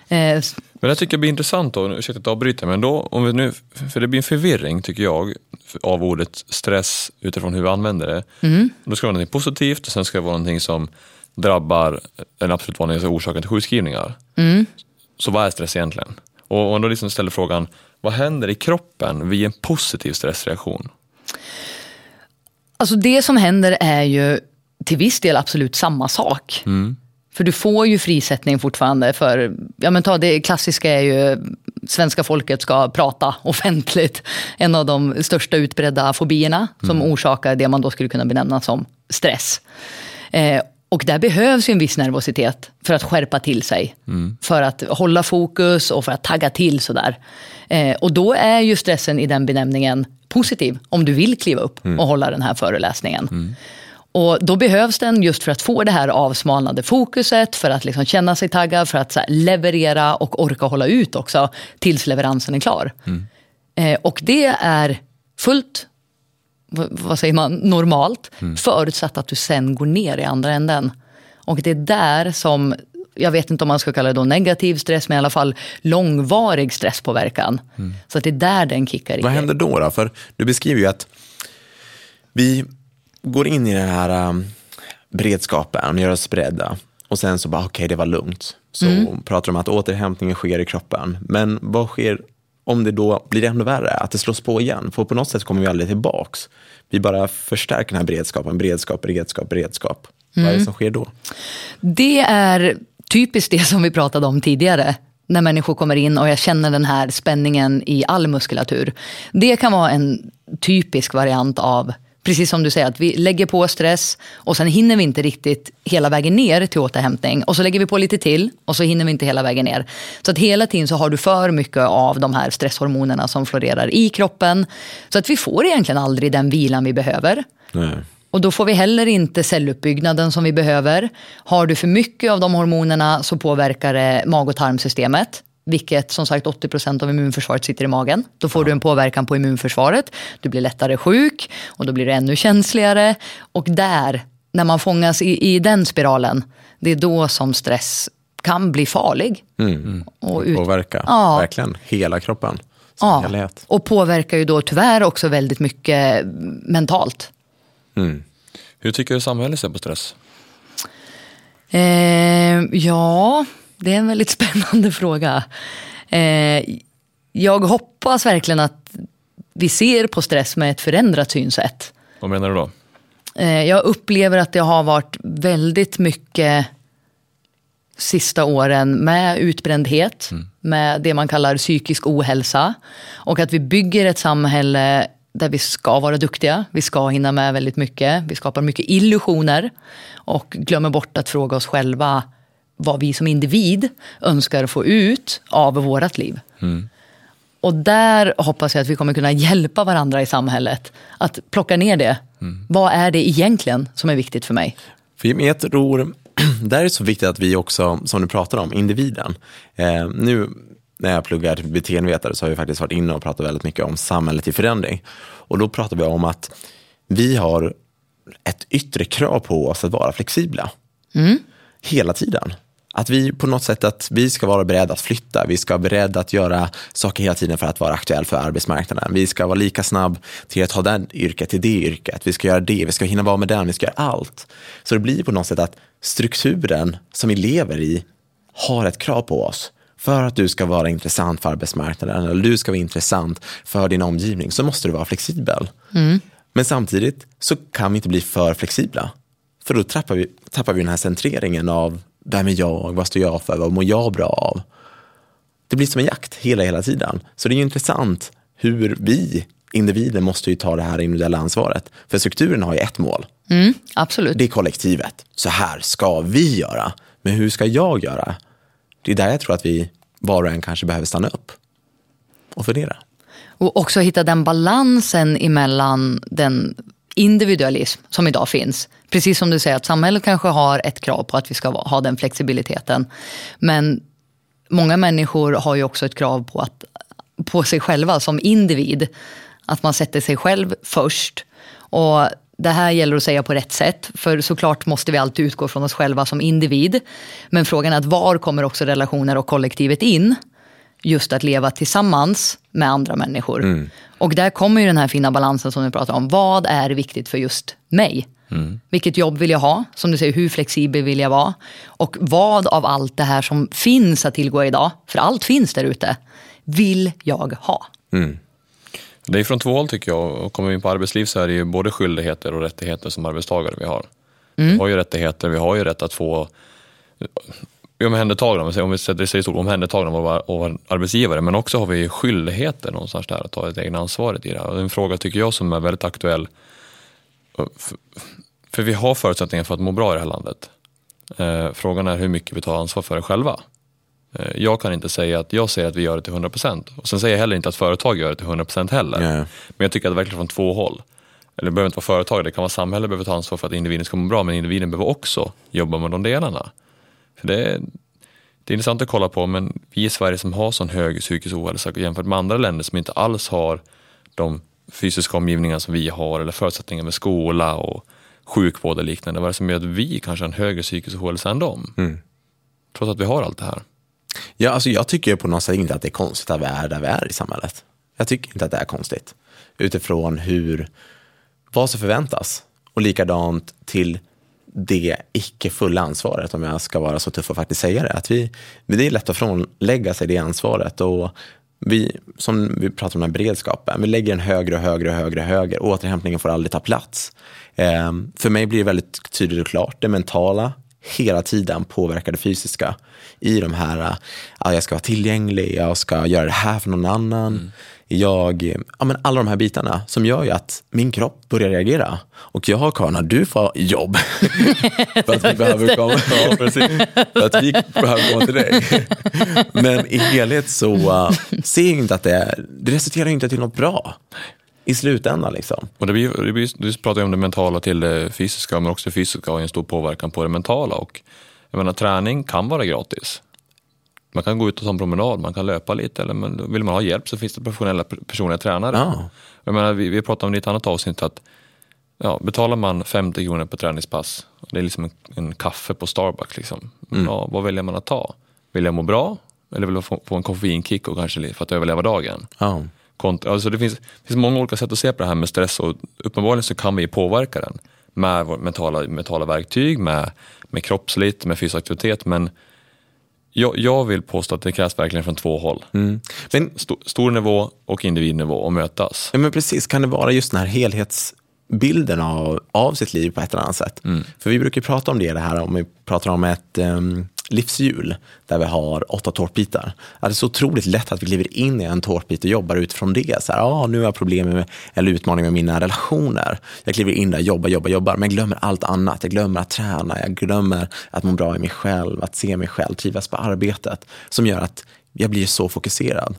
Eh, Men det tycker jag blir intressant då, ursäkta att jag avbryter, men då, om vi nu, för det blir en förvirring tycker jag av ordet stress utifrån hur vi använder det. Då ska det vara något positivt och sen ska det vara någonting som drabbar den absolut vanligaste orsaken till sjukskrivningar. Så vad är stress egentligen? Och om då liksom ställer frågan, vad händer i kroppen vid en positiv stressreaktion? Alltså det som händer är ju till viss del absolut samma sak. För du får ju frisättning fortfarande för, ja men ta det klassiska är ju svenska folket ska prata offentligt. En av de största utbredda fobierna som orsakar det man då skulle kunna benämna som stress. Eh, och där behövs ju en viss nervositet för att skärpa till sig. För att hålla fokus och för att tagga till sådär. Eh, och då är ju stressen i den benämningen positiv om du vill kliva upp och hålla den här föreläsningen. Och då behövs den just för att få det här avsmalnade fokuset, för att liksom känna sig taggad, för att leverera och orka hålla ut också tills leveransen är klar. Eh, och det är fullt vad säger man, normalt, förutsatt att du sen går ner i andra änden. Och det är där som, jag vet inte om man ska kalla det då negativ stress, men i alla fall långvarig stresspåverkan. Så att det är där den kickar in. Vad händer då, då? För du beskriver ju att vi går in i den här um, beredskapen, gör oss beredda och sen så bara, okej, det var lugnt. Så pratar de om att återhämtningen sker i kroppen. Men vad sker om det då blir ännu värre, att det slås på igen? För på något sätt kommer vi aldrig tillbaks. Vi bara förstärker den här beredskapen, beredskap, beredskap, beredskap. Vad är det som sker då? Det är typiskt det som vi pratade om tidigare. När människor kommer in och jag känner den här spänningen i all muskulatur. Det kan vara en typisk variant av precis som du säger, att vi lägger på stress och sen hinner vi inte riktigt hela vägen ner till återhämtning. Och så lägger vi på lite till och så hinner vi inte hela vägen ner. Så att hela tiden så har du för mycket av de här stresshormonerna som florerar i kroppen. Så att vi får egentligen aldrig den vilan vi behöver. Nej. Och då får vi heller inte celluppbyggnaden som vi behöver. Har du för mycket av de hormonerna så påverkar det mag och tarmsystemet. Vilket som sagt 80% av immunförsvaret sitter i magen. Då får ja. du en påverkan på immunförsvaret. Du blir lättare sjuk och då blir du ännu känsligare. Och där, när man fångas i, i den spiralen, det är då som stress kan bli farlig. Mm. Och ut... Påverka ja. verkligen hela kroppen. Ja, helhet. och påverkar ju då tyvärr också väldigt mycket mentalt. Mm. Hur tycker du samhället ser på stress? Eh, ja, det är en väldigt spännande fråga. Eh, jag hoppas verkligen att vi ser på stress med ett förändrat synsätt. Vad menar du då? Eh, jag upplever att det har varit väldigt mycket sista åren med utbrändhet, mm. med det man kallar psykisk ohälsa. Och att vi bygger ett samhälle där vi ska vara duktiga, vi ska hinna med väldigt mycket, vi skapar mycket illusioner och glömmer bort att fråga oss själva vad vi som individ önskar få ut av vårt liv. Mm. Och där hoppas jag att vi kommer kunna hjälpa varandra i samhället att plocka ner det. Mm. Vad är det egentligen som är viktigt för mig? För jag tror, där är det så viktigt att vi också, som du pratar om, individen. Eh, nu när jag pluggar till beteendevetare så har vi faktiskt varit inne och pratat väldigt mycket om samhället i förändring. Och då pratar vi om att vi har ett yttre krav på oss att vara flexibla. Mm. Hela tiden. Att vi på något sätt att vi ska vara beredda att flytta, vi ska vara beredda att göra saker hela tiden för att vara aktuell för arbetsmarknaden. Vi ska vara lika snabb till att ha den yrket till det yrket, vi ska göra det, vi ska hinna vara med den, vi ska göra allt. Så det blir på något sätt att strukturen som vi lever i har ett krav på oss. För att du ska vara intressant för arbetsmarknaden eller du ska vara intressant för din omgivning så måste du vara flexibel. Mm. Men samtidigt så kan vi inte bli för flexibla. För då tappar vi, tappar vi den här centreringen av vem är jag, vad står jag för, vad mår jag bra av? Det blir som en jakt hela, hela tiden. Så det är ju intressant hur vi, individer, måste ju ta det här individuella ansvaret. För strukturen har ju ett mål. Mm, absolut. Det är kollektivet. Så här ska vi göra. Men hur ska jag göra? Det är där jag tror att vi var och en kanske behöver stanna upp och fundera. Och också hitta den balansen emellan den individualism som idag finns. Precis som du säger att samhället kanske har ett krav på att vi ska ha den flexibiliteten. Men många människor har ju också ett krav på, att, på sig själva som individ. Att man sätter sig själv först. Och det här gäller att säga på rätt sätt. För såklart måste vi alltid utgå från oss själva som individ. Men frågan är att var kommer också relationer och kollektivet in? Just att leva tillsammans med andra människor. Mm. Och där kommer ju den här fina balansen som du pratar om. Vad är viktigt för just mig? Mm. Vilket jobb vill jag ha? Som du säger, hur flexibel vill jag vara? Och vad av allt det här som finns att tillgå idag, för allt finns där ute, vill jag ha? Mm. Det är från två håll tycker jag. Och kommer vi in på arbetsliv så är det ju både skyldigheter och rättigheter som arbetstagare vi har. Mm. Vi har ju rättigheter, vi har ju rätt att få omhändertagande, om vi sätter det i stort, omhändertagande av vår arbetsgivare, men också har vi skyldigheter någonstans där att ta det egna ansvaret i det här. Och en fråga tycker jag som är väldigt aktuell. För vi har förutsättningar för att må bra i det här landet. Eh, frågan är hur mycket vi tar ansvar för det själva. Eh, jag kan inte säga att jag säger att vi gör det till 100% och sen säger jag heller inte att företag gör det till 100% heller. Yeah. Men jag tycker att det verkligen från två håll. Eller det behöver inte vara företag, det kan vara samhället behöver ta ansvar för att individen ska må bra men individen behöver också jobba med de delarna. För det, är, det är intressant att kolla på men vi i Sverige som har sån hög psykisk ohälsa jämfört med andra länder som inte alls har de fysiska omgivningar som vi har eller förutsättningar med skola och sjukvård och liknande. Vad är det som gör att vi kanske har en högre psykisk ohälsa än dem? Mm. Trots att vi har allt det här. Ja, alltså jag tycker på något sätt inte att det är konstigt att vi är där vi är i samhället. Jag tycker inte att det är konstigt. Utifrån hur, vad som förväntas. Och likadant till det icke fulla ansvaret, om jag ska vara så tuff och faktiskt säga det. Att vi, det är lätt att frånlägga sig det ansvaret. Och vi, som vi pratar om den här beredskapen, vi lägger den högre och högre och högre och högre. Återhämtningen får aldrig ta plats. Eh, för mig blir det väldigt tydligt och klart, det mentala hela tiden påverka det fysiska i de här, ja, jag ska vara tillgänglig, jag ska göra det här för någon annan. Mm. Jag, ja, men alla de här bitarna som gör ju att min kropp börjar reagera. Och jag, Karin, du får jobb. för att vi behöver komma, ja, precis. För att vi behöver komma till dig. men i helhet så uh, ser jag inte att det, det resulterar inte till något bra i slutändan. Liksom. Och det blir, det blir, du pratar ju om det mentala till det fysiska, men också det fysiska har en stor påverkan på det mentala. Och, jag menar, träning kan vara gratis. Man kan gå ut och ta en promenad, man kan löpa lite, eller men vill man ha hjälp så finns det professionella personliga tränare. Ja. Jag menar, vi, vi pratade om det i ett annat avsnitt, att ja, betalar man 50 kronor per träningspass, det är liksom en, en kaffe på Starbucks, liksom. Mm. Ja, vad väljer man att ta? Vill jag må bra? Eller vill jag få, få en koffeinkick och kanske för att överleva dagen? Ja. Alltså det finns, finns många olika sätt att se på det här med stress och uppenbarligen så kan vi påverka den med mentala, mentala verktyg, med, med kroppsligt, med fysisk aktivitet. Men jag, jag vill påstå att det krävs verkligen från två håll. Mm. Men, St stor nivå och individnivå att mötas. Ja, men precis, kan det vara just den här helhetsbilden av, av sitt liv på ett eller annat sätt? Mm. För vi brukar prata om det, det här om vi pratar om ett um, livshjul där vi har åtta tårtbitar. det är så otroligt lätt att vi kliver in i en tårtbit och jobbar utifrån det. Så här, ah, nu har jag problem med, eller utmaning med mina relationer. Jag kliver in där, jobbar, jobbar, jobbar, men glömmer allt annat. Jag glömmer att träna, jag glömmer att må bra i mig själv, att se mig själv, trivas på arbetet. Som gör att jag blir så fokuserad.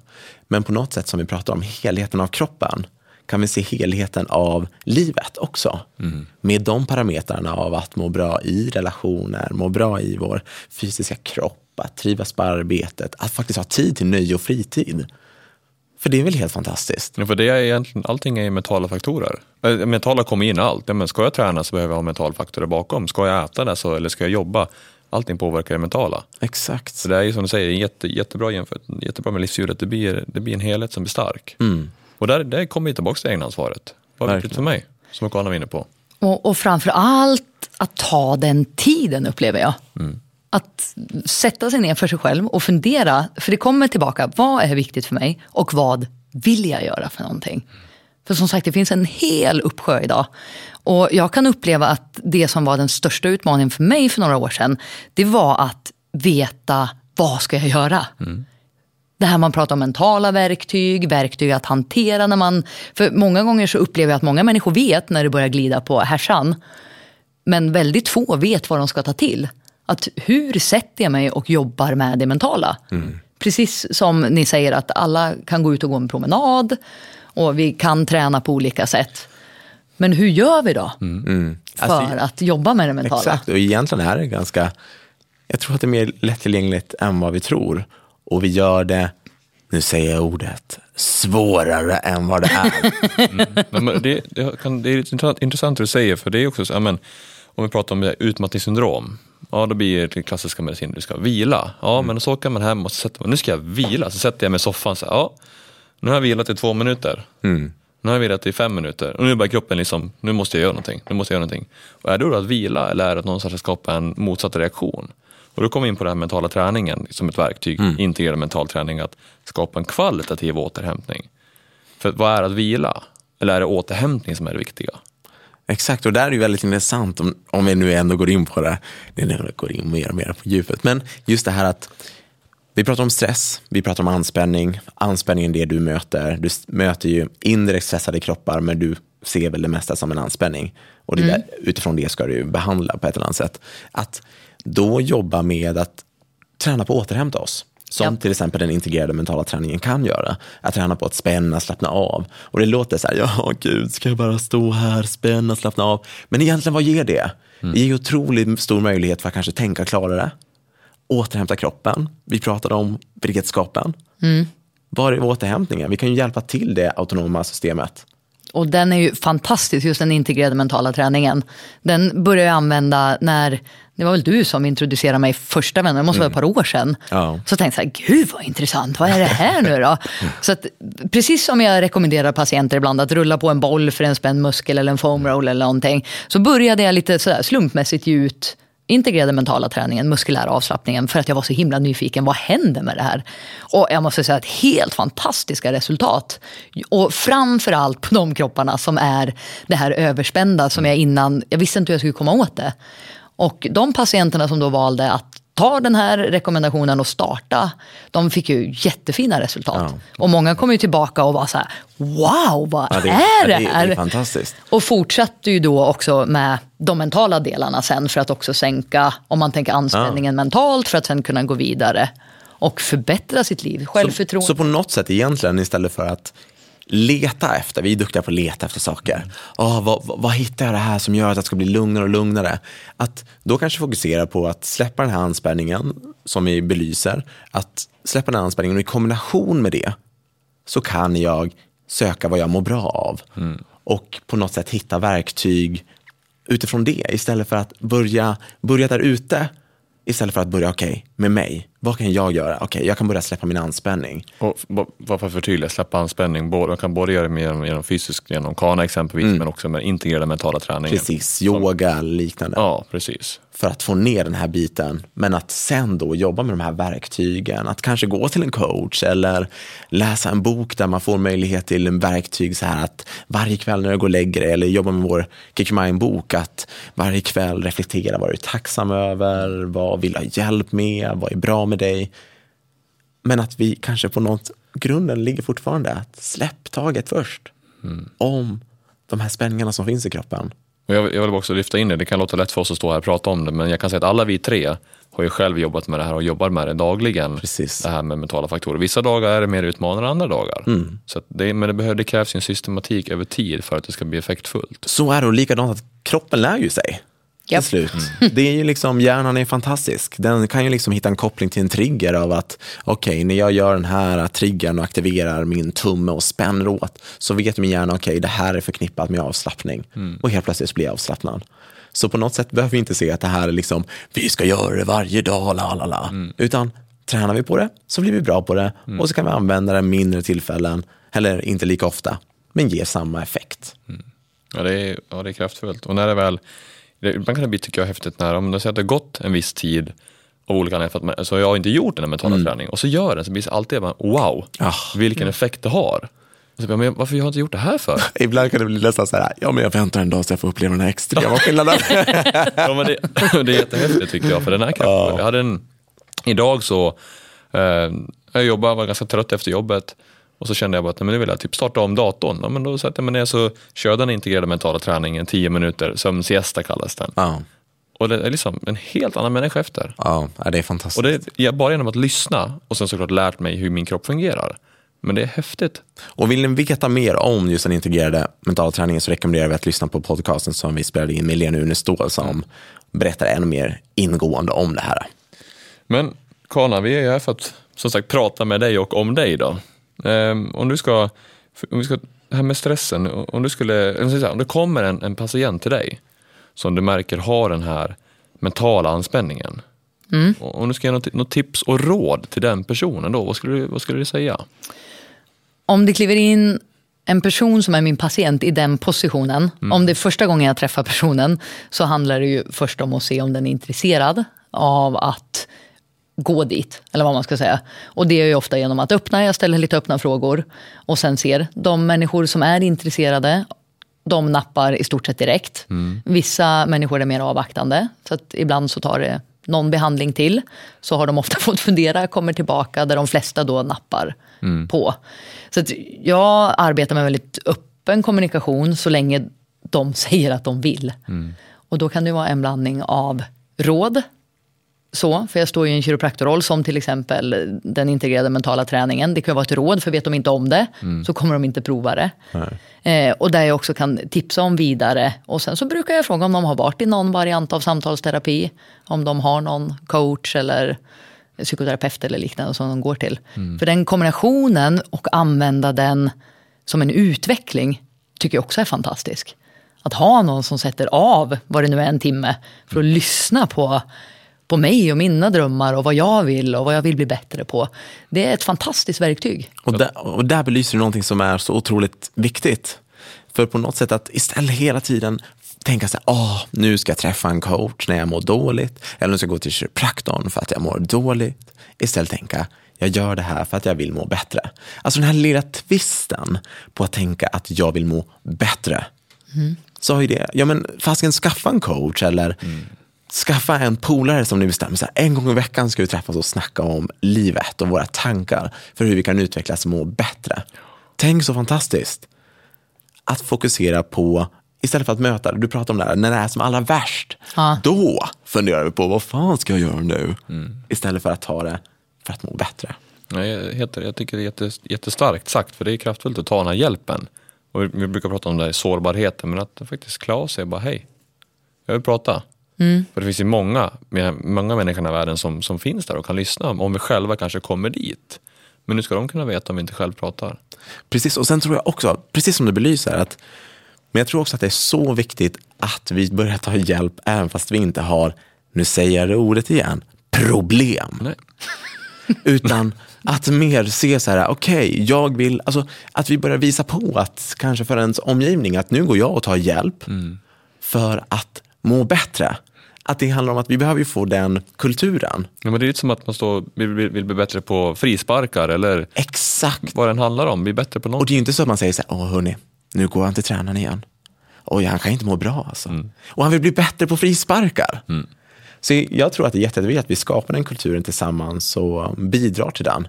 Men på något sätt som vi pratar om, helheten av kroppen kan vi se helheten av livet också. Mm. Med de parametrarna av att må bra i relationer, må bra i vår fysiska kropp, att trivas på arbetet, att faktiskt ha tid till nöje och fritid. För det är väl helt fantastiskt? Ja, för det är egentligen, allting är mentala faktorer. Äh, mentala kommer in allt. Ja, men ska jag träna så behöver jag ha mentala faktorer bakom. Ska jag äta det så, eller ska jag jobba? Allting påverkar det mentala. Exakt. Så det är ju som du säger, jätte, jättebra jämfört, jättebra med livshjulet. Det blir, det blir en helhet som blir stark. Mm. Och där, där kommer vi tillbaka till egenansvaret. Vad är viktigt för mig, som Karin var inne på. Och, och framför allt att ta den tiden upplever jag. Mm. Att sätta sig ner för sig själv och fundera, för det kommer tillbaka, vad är viktigt för mig och vad vill jag göra för någonting? För som sagt, det finns en hel uppsjö idag. Och jag kan uppleva att det som var den största utmaningen för mig för några år sedan, det var att veta vad ska jag göra? Mm. Det här man pratar om mentala verktyg, verktyg att hantera när man... För många gånger så upplever jag att många människor vet när det börjar glida på härsan. Men väldigt få vet vad de ska ta till. Att hur sätter jag mig och jobbar med det mentala? Mm. Precis som ni säger att alla kan gå ut och gå en promenad och vi kan träna på olika sätt. Men hur gör vi då Mm. för Alltså, att jobba med det mentala? Exakt, och egentligen är det ganska, jag tror att det är mer lättillgängligt än vad vi tror. Och vi gör det, nu säger jag ordet, svårare än vad det är. Men det, det, kan, det är intressant, intressant det du säger, för det är också så, ja, men, om vi pratar om utmattningssyndrom, ja då blir det klassiska medicin, du ska vila. Ja, men så åker man hem och så sätter man, nu ska jag vila, så sätter jag mig i soffan, så, ja, nu har jag vilat i två minuter. Mm. Nu har jag vilat i fem minuter och nu börjar kroppen liksom, nu måste jag göra någonting, nu måste jag göra någonting. Och är det då att vila eller är det att någonstans skapa en motsatt reaktion? Och då kommer vi in på den här mentala träningen som ett verktyg, Mm. integrerad mental träning, att skapa en kvalitativ återhämtning. För vad är att vila? Eller är det återhämtning som är det viktiga? Exakt, och där är det väldigt intressant om, om vi nu ändå går in på det. Det nu går in mer och mer på djupet. Men just det här att vi pratar om stress, vi pratar om anspänning. Anspänning är det du möter. Du möter ju indirekt stressade kroppar, men du ser väl det mesta som en anspänning. Och det där, utifrån det ska du behandla på ett eller annat sätt. Att då jobba med att träna på att återhämta oss. Som Ja. till exempel den integrerade mentala träningen kan göra. Att träna på att spänna, slappna av. Och det låter så här, ja gud, ska jag bara stå här, spänna, slappna av. Men egentligen vad ger det? Det ger otroligt stor möjlighet för att kanske tänka klarare. Återhämta kroppen. Vi pratade om beredskapen. Var är återhämtningen? Vi kan ju hjälpa till det autonoma systemet. Och den är ju fantastisk, just den integrerade mentala träningen. Den började jag använda när, det var väl du som introducerade mig första gången, det måste vara ett par år sedan. Ja. Så tänkte jag, gud vad intressant, vad är det här nu då? Så att, precis som jag rekommenderar patienter ibland att rulla på en boll för en spänd muskel eller en foam roll eller någonting. Så började jag lite sådär slumpmässigt ge ut integrerade mentala träningen, muskulära avslappningen, för att jag var så himla nyfiken. Vad händer med det här? Och jag måste säga att helt fantastiska resultat. Och framför allt på de kropparna som är det här överspända som jag innan, jag visste inte hur jag skulle komma åt det. Och de patienterna som då valde att ta den här rekommendationen och starta, de fick ju jättefina resultat. Ja. Och många kom ju tillbaka och var så här, wow, vad Ja, det- är ja, det det- det här? är fantastiskt. Och fortsatte ju då också med de mentala delarna sen för att också sänka, om man tänker anspänningen mentalt, för att sen kunna gå vidare och förbättra sitt liv, självförtroende. Så på något sätt egentligen istället för att leta efter, vi är duktiga på att leta efter saker. Åh, vad, vad, vad hittar jag det här som gör att jag ska bli lugnare och lugnare? Att då kanske fokusera på att släppa den här anspänningen som vi belyser, att släppa den här anspänningen och i kombination med det så kan jag söka vad jag mår bra av. Och på något sätt hitta verktyg utifrån det istället för att börja, börja där ute. Istället för att börja, okej, med mig. Vad kan jag göra? Okej, jag kan börja släppa min anspänning. Och b- bara för att förtydliga, släppa anspänning. Både, man kan både göra det genom, genom fysisk, genom kana exempelvis, men också med integrerad mentala träningen. Mm. Precis, yoga eller liknande. Ja, precis. För att få ner den här biten. Men att sen då jobba med de här verktygen. Att kanske gå till en coach eller läsa en bok där man får möjlighet till en verktyg så här att varje kväll när du går och lägger dig eller jobba med vår Kick Your Mind-bok att varje kväll reflektera vad du är tacksam över, vad vill du ha hjälp med, vad är bra med dig. Men att vi kanske på något, grunden ligger fortfarande att släpp taget först. Om de här spänningarna som finns i kroppen. Och jag, jag vill också lyfta in det, det kan låta lätt för oss att stå här och prata om det, men jag kan säga att alla vi tre har ju själv jobbat med det här och jobbar med det dagligen. Precis. Det här med mentala faktorer. Vissa dagar är det mer utmanande än andra dagar. Mm. Så det, men det, behöver, det krävs en systematik över tid för att det ska bli effektfullt. Så är det och likadant att kroppen lär ju sig. Till slut. Det är ju liksom, hjärnan är fantastisk. Den kan ju liksom hitta en koppling till en trigger av att okej, när jag gör den här triggern och aktiverar min tumme och spänner åt så vet min hjärna okej, det här är förknippat med avslappning. Och helt plötsligt blir jag avslappnad. Så på något sätt behöver vi inte se att det här är liksom, vi ska göra det varje dag, la la la. Utan tränar vi på det så blir vi bra på det och så kan vi använda det mindre tillfällen, eller inte lika ofta, men ge samma effekt. Ja, det är, ja, det är kraftfullt. Och när det väl, ibland kan det bli, tycker jag, häftigt när, om det säger att det har gått en viss tid av olika anledningar, för att så jag har inte gjort den här mentala träningen och så gör den så blir det alltid bara, wow, Ah. vilken effekt det har. Så, men varför har jag inte gjort det här för? Ibland kan det bli nästan så här, ja men jag väntar en dag så jag får uppleva den här extrema skillnaden. ja, men det, det är jättehäftigt tycker jag, för den är kraftfull. Jag hade en, idag så, eh, jag jobbade, var ganska trött efter jobbet och så kände jag bara att nej, men nu vill jag typ starta om datorn. Ja, men då satte jag mig ner så körde den integrerade mentala träningen 10 minuter, sömnsiesta kallas den. ja, Och det är liksom en helt annan människa efter. ja, det är fantastiskt. Och det är bara genom att lyssna och sen såklart lärt mig hur min kropp fungerar. Men det är häftigt. Och vill ni veta mer om just den integrerade mentala träningen så rekommenderar vi att lyssna på podcasten som vi spelade in med Lena Unestål som berättar ännu mer ingående om det här. Men Kana, vi är ju här för att som sagt prata med dig och om dig då. Ehm, om du ska, om vi ska, det här med stressen, om du skulle, om det kommer en, en patient till dig som du märker har den här mentala anspänningen. Och Om du ska ge något, något tips och råd till den personen då, vad skulle du, vad skulle du säga? Om det kliver in en person som är min patient i den positionen, om det är första gången jag träffar personen, så handlar det ju först om att se om den är intresserad av att gå dit, eller vad man ska säga. Och det är ju ofta genom att öppna, jag ställer lite öppna frågor och sen ser de människor som är intresserade, de nappar i stort sett direkt. Vissa människor är mer avvaktande, så att ibland så tar det någon behandling till. Så har de ofta fått fundera, kommer tillbaka, där de flesta då nappar på. Så jag arbetar med väldigt öppen kommunikation så länge de säger att de vill. Och då kan det vara en blandning av råd, så, för jag står ju i en kiropraktorroll som till exempel den integrerade mentala träningen. Det kan vara ett råd, för vet de inte om det så kommer de inte prova det. Eh, och där jag också kan tipsa om vidare. Och sen så brukar jag fråga om de har varit i någon variant av samtalsterapi. Om de har någon coach eller psykoterapeut eller liknande som de går till. För den kombinationen och använda den som en utveckling tycker jag också är fantastisk. Att ha någon som sätter av, vad det nu är, en timme för att lyssna på, på mig och mina drömmar och vad jag vill och vad jag vill bli bättre på. Det är ett fantastiskt verktyg. Och där, och där belyser du någonting som är så otroligt viktigt. För på något sätt att istället hela tiden tänka så här, åh, nu ska jag träffa en coach när jag mår dåligt. Eller nu ska jag gå till kiropraktorn för att jag mår dåligt. Istället tänka, jag gör det här för att jag vill må bättre. Alltså den här lilla twisten på att tänka att jag vill må bättre. Så har ju det, ja men fasiken skaffa en coach eller skaffa en polare som ni bestämmer, så här, en gång i veckan ska vi träffas och snacka om livet och våra tankar för hur vi kan utvecklas och må bättre. Tänk så fantastiskt. Att fokusera på, istället för att möta du pratar om det här, när det är som allra värst, Ja. då funderar vi på vad fan ska jag göra nu? Istället för att ta det för att må bättre. Nej, jag, heter, jag tycker det är jättes, jättestarkt sagt, för det är kraftfullt att ta den här hjälpen. Och vi, vi brukar prata om det här sårbarheten, men att faktiskt av sig och bara hej, jag vill prata. För det finns ju många, många människor i världen som, som finns där och kan lyssna, om vi själva kanske kommer dit. Men nu ska de kunna veta om vi inte själv pratar. Precis, och sen tror jag också, precis som du belyser, att, men jag tror också att det är så viktigt att vi börjar ta hjälp även fast vi inte har, nu säger jag det ordet igen, problem. Nej. Utan att mer se så här, okej, jag vill, alltså att vi börjar visa på att kanske för ens omgivning att nu går jag och tar hjälp för att må bättre. Att det handlar om att vi behöver ju få den kulturen. Ja, men det är lite som att man står, vill, vill, vill bli bättre på frisparkar eller Exakt. vad den handlar om, bli bättre på Och något. det är ju inte så att man säger så här, åh hörni, nu går han till tränaren igen. Oj, han kan inte må bra alltså. Och han vill bli bättre på frisparkar. Så jag tror att det är jätteviktigt att vi skapar den kulturen tillsammans och bidrar till den.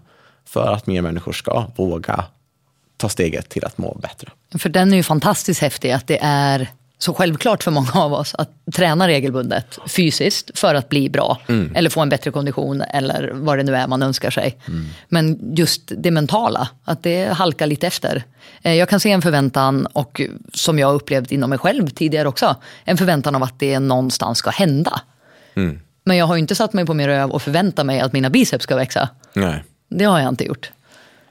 För att mer människor ska våga ta steget till att må bättre. För den är ju fantastiskt häftig att det är så självklart för många av oss att träna regelbundet fysiskt för att bli bra. Eller få en bättre kondition eller vad det nu är man önskar sig. Men just det mentala, att det halkar lite efter. Eh, Jag kan se en förväntan, och som jag upplevt inom mig själv tidigare också, en förväntan av att det någonstans ska hända. Men jag har inte satt mig på min röv och förväntat mig att mina biceps ska växa. Nej. Det har jag inte gjort.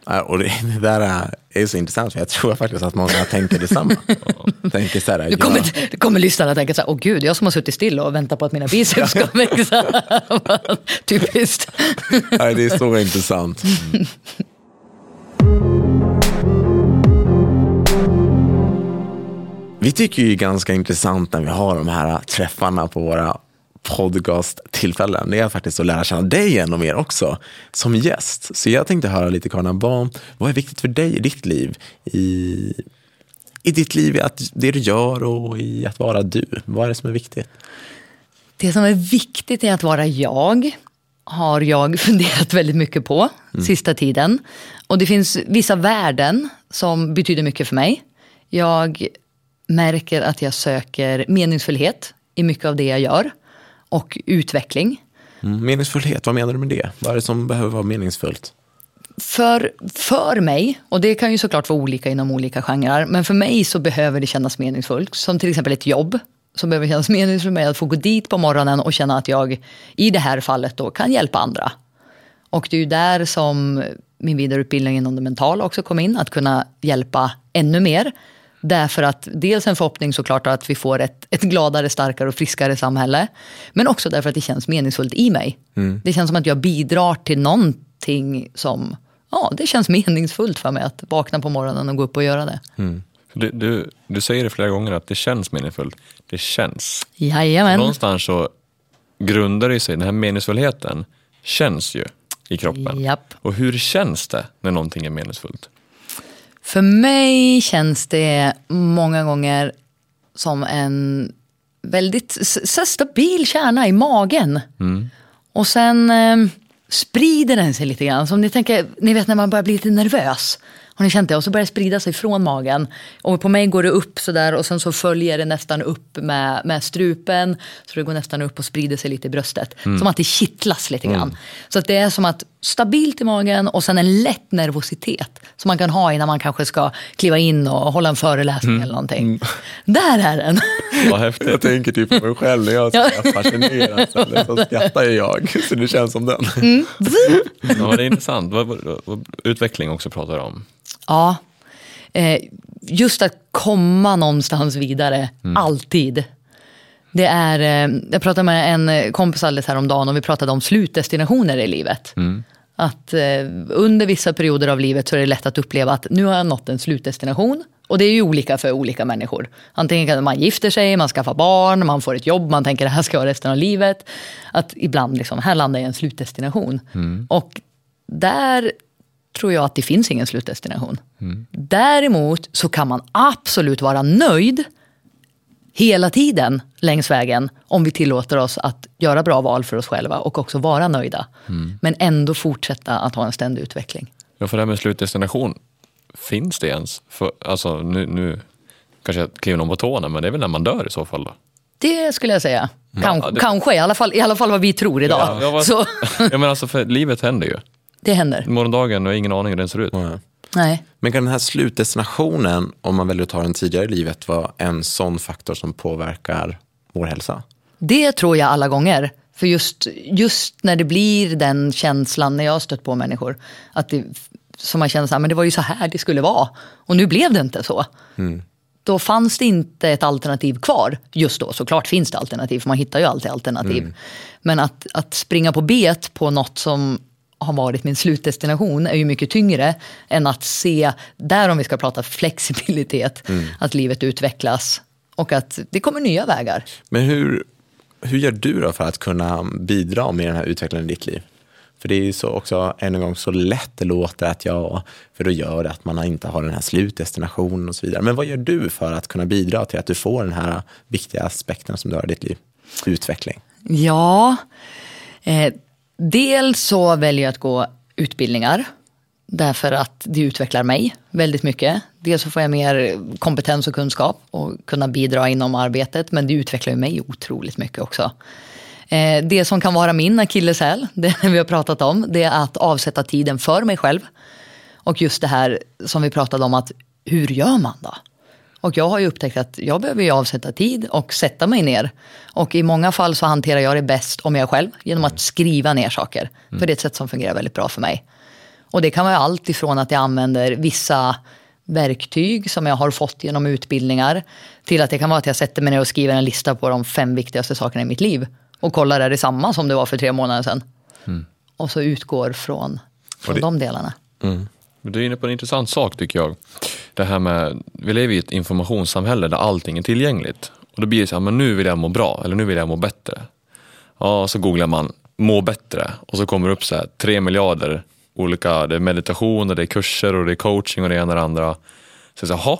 Och det, det där är, så intressant, för jag tror faktiskt att många tänker detsamma. tänker så här, Nu kommer, ja, nu kommer lyssnarna att tänka så här, åh gud, jag som har suttit still och väntat på att mina biceps ska växa. Typiskt. nej, det är så intressant. Vi tycker ju det är ganska intressant när vi har de här träffarna på våra podcasttillfällen. Det är faktiskt att lära känna dig ännu mer också som gäst. Så jag tänkte höra lite Karin, vad, vad är viktigt för dig i ditt liv? I, i ditt liv, i att det du gör och i att vara du. Vad är det som är viktigt? Det som är viktigt i att vara jag har jag funderat väldigt mycket på sista tiden. Och det finns vissa värden som betyder mycket för mig. Jag märker att jag söker meningsfullhet i mycket av det jag gör. Och utveckling. Mm, meningsfullhet, vad menar du med det? Vad är det som behöver vara meningsfullt? För, för mig, och det kan ju såklart vara olika inom olika genrer, men för mig så behöver det kännas meningsfullt. Som till exempel ett jobb. Så behöver kännas meningsfullt för mig att få gå dit på morgonen och känna att jag i det här fallet då kan hjälpa andra. Och det är ju där som min vidareutbildning inom det mentala också kom in, att kunna hjälpa ännu mer. Därför att dels en förhoppning såklart att vi får ett, ett gladare, starkare och friskare samhälle. Men också därför att det känns meningsfullt i mig. Det känns som att jag bidrar till någonting som, ja det känns meningsfullt för mig att vakna på morgonen och gå upp och göra det. Du, du, du säger det flera gånger att det känns meningsfullt. Det känns. Jajamän. Någonstans så grundar det sig, den här meningsfullheten känns ju i kroppen. Japp. Och hur känns det när någonting är meningsfullt? För mig känns det många gånger som en väldigt så stabil kärna i magen. Och sen eh, sprider den sig lite grann. Som ni tänker, ni vet när man börjar bli lite nervös. Har ni känt det? Och så börjar det sprida sig från magen. Och på mig går det upp sådär och sen så följer det nästan upp med, med strupen. Så det går nästan upp och sprider sig lite i bröstet. Som att det kittlas lite grann. Så att det är som att stabilt i magen och sen en lätt nervositet. Som man kan ha innan man kanske ska kliva in och hålla en föreläsning eller någonting. Där är den. Vad häftigt. Jag tänker typ på mig själv när jag Ja. är fascinerad så, skrattar jag. Så det känns som den. Ja, det är intressant. Utveckling också pratar om. Ja, eh, just att komma någonstans vidare, alltid. Det är, eh, jag pratade med en kompis alldeles häromdagen och vi pratade om slutdestinationer i livet. Att eh, under vissa perioder av livet så är det lätt att uppleva att nu har jag nått en slutdestination. Och det är ju olika för olika människor. Antingen kan man gifter sig, man skaffar barn, man får ett jobb, man tänker det här ska vara resten av livet. Att ibland, liksom, här landar jag i en slutdestination. Och där tror jag att det finns ingen slutdestination. Däremot så kan man absolut vara nöjd hela tiden längs vägen om vi tillåter oss att göra bra val för oss själva och också vara nöjda. Men ändå fortsätta att ha en ständig utveckling. Ja, för det här med slutdestination, finns det ens? För, alltså, nu, nu kanske jag kliver någon på tårna, men det är väl när man dör i så fall? Då? Det skulle jag säga. Kan, Ja, det- Kanske, i alla, fall, i alla fall vad vi tror idag. Ja, vad- Så Ja, men alltså, för livet händer ju. Det händer. Morgondagen, jag har ingen aning hur den ser ut. Ja. Nej. Men kan den här slutdestinationen, om man väljer att ta den tidigare i livet, vara en sån faktor som påverkar vår hälsa? Det tror jag alla gånger. För just, just när det blir den känslan när jag har stött på människor. Att det, som man känner så här, men det var ju så här det skulle vara. Och nu blev det inte så. Då fanns det inte ett alternativ kvar just då. Såklart finns det alternativ, för man hittar ju alltid alternativ. Men att, att springa på bet på något som har varit min slutdestination är ju mycket tyngre än att se, där om vi ska prata flexibilitet, att livet utvecklas och att det kommer nya vägar. Men hur, hur gör du då för att kunna bidra med den här utvecklingen i ditt liv? För det är ju så också en gång så lätt det låter att ja, för då gör det att man inte har den här slutdestinationen och så vidare. Men vad gör du för att kunna bidra till att du får den här viktiga aspekten som du har i ditt liv? Utveckling. Ja, eh, dels så väljer jag att gå utbildningar. Därför att det utvecklar mig väldigt mycket. Dels så får jag mer kompetens och kunskap och kunna bidra inom arbetet. Men det utvecklar ju mig otroligt mycket också. Eh, det som kan vara min akilleshäl, det vi har pratat om, det är att avsätta tiden för mig själv. Och just det här som vi pratade om, att hur gör man då? Och jag har ju upptäckt att jag behöver ju avsätta tid och sätta mig ner. Och i många fall så hanterar jag det bäst om jag själv, genom att skriva ner saker. För det är ett sätt som fungerar väldigt bra för mig. Och det kan vara allt ifrån att jag använder vissa verktyg som jag har fått genom utbildningar, till att det kan vara att jag sätter mig ner och skriver en lista på de fem viktigaste sakerna i mitt liv. Och kollar, är det samma som det var för tre månader sedan? Och så utgår från, från det- de delarna. Men Du är inne på en intressant sak tycker jag. Det här med, vi lever i ett informationssamhälle där allting är tillgängligt. Och då blir det så här, men nu vill jag må bra eller nu vill jag må bättre. Ja, så googlar man må bättre och så kommer det upp så här tre miljarder olika, det är meditation och det är kurser och det är coaching och det ena och det andra. Så jag säger, jaha,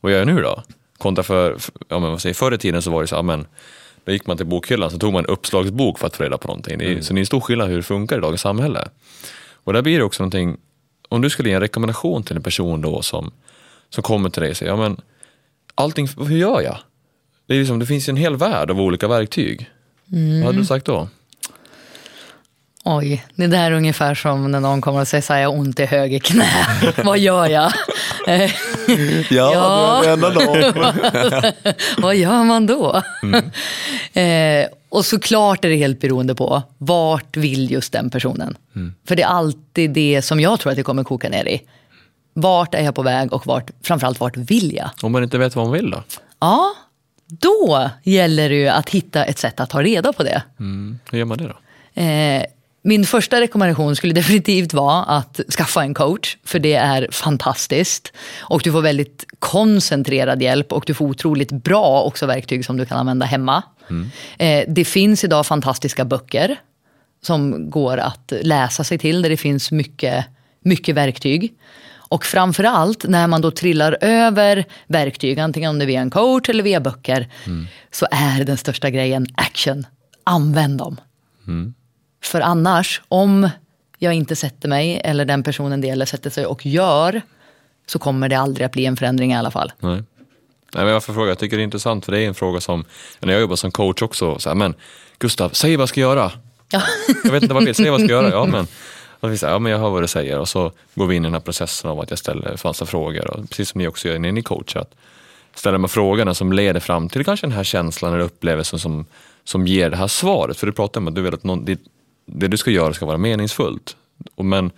vad gör jag nu då? Kontra för, ja, men vad säger, förr i tiden så var det så här, men då gick man till bokhyllan så tog man en uppslagsbok för att få reda på någonting. Det är, Så det är en stor skillnad hur det funkar i dagens samhälle. Och där blir det också någonting, om du skulle ge en rekommendation till en person då som, som kommer till dig och säger, ja men allting, hur gör jag? Det, är liksom, det finns ju en hel värld av olika verktyg. Vad hade du sagt då? Oj, det där är ungefär som när någon kommer och säger så här, jag har ont i höger knä. Vad gör jag? Eh, Ja. det är enda dagen. Vad gör man då? eh, och såklart är det helt beroende på vart vill just den personen. För det är alltid det som jag tror att det kommer koka ner i. Vart är jag på väg och vart, framförallt vart vill jag? Om man inte vet vad man vill då? Ja, då gäller det ju att hitta ett sätt att ta reda på det. Mm. Hur gör man det då? Eh, min första rekommendation skulle definitivt vara att skaffa en coach, för det är fantastiskt. Och du får väldigt koncentrerad hjälp och du får otroligt bra också verktyg som du kan använda hemma. Eh, det finns idag fantastiska böcker som går att läsa sig till, där det finns mycket, mycket verktyg. Och framförallt när man då trillar över verktyg, antingen om det är via en coach eller via böcker, så är den största grejen action. Använd dem. För annars, om jag inte sätter mig eller den personen det gäller sätter sig och gör, så kommer det aldrig att bli en förändring i alla fall. Nej. Nej, men varför frågar jag? Jag tycker det är intressant för det är en fråga som, när jag jobbar som coach också, så här, men Gustav, säg vad jag ska göra. Ja. Jag vet inte vad jag vill, säg vad jag ska göra. Ja men, och vi säger, ja, men jag hör vad du säger och så går vi in i den här processen av att jag ställer massa frågor. Och precis som ni också gör när ni coachar. Att ställa de frågorna som leder fram till kanske den här känslan eller upplevelsen som, som ger det här svaret. För du pratar om att du vill att någon, det, du ska göra ska vara meningsfullt. Och men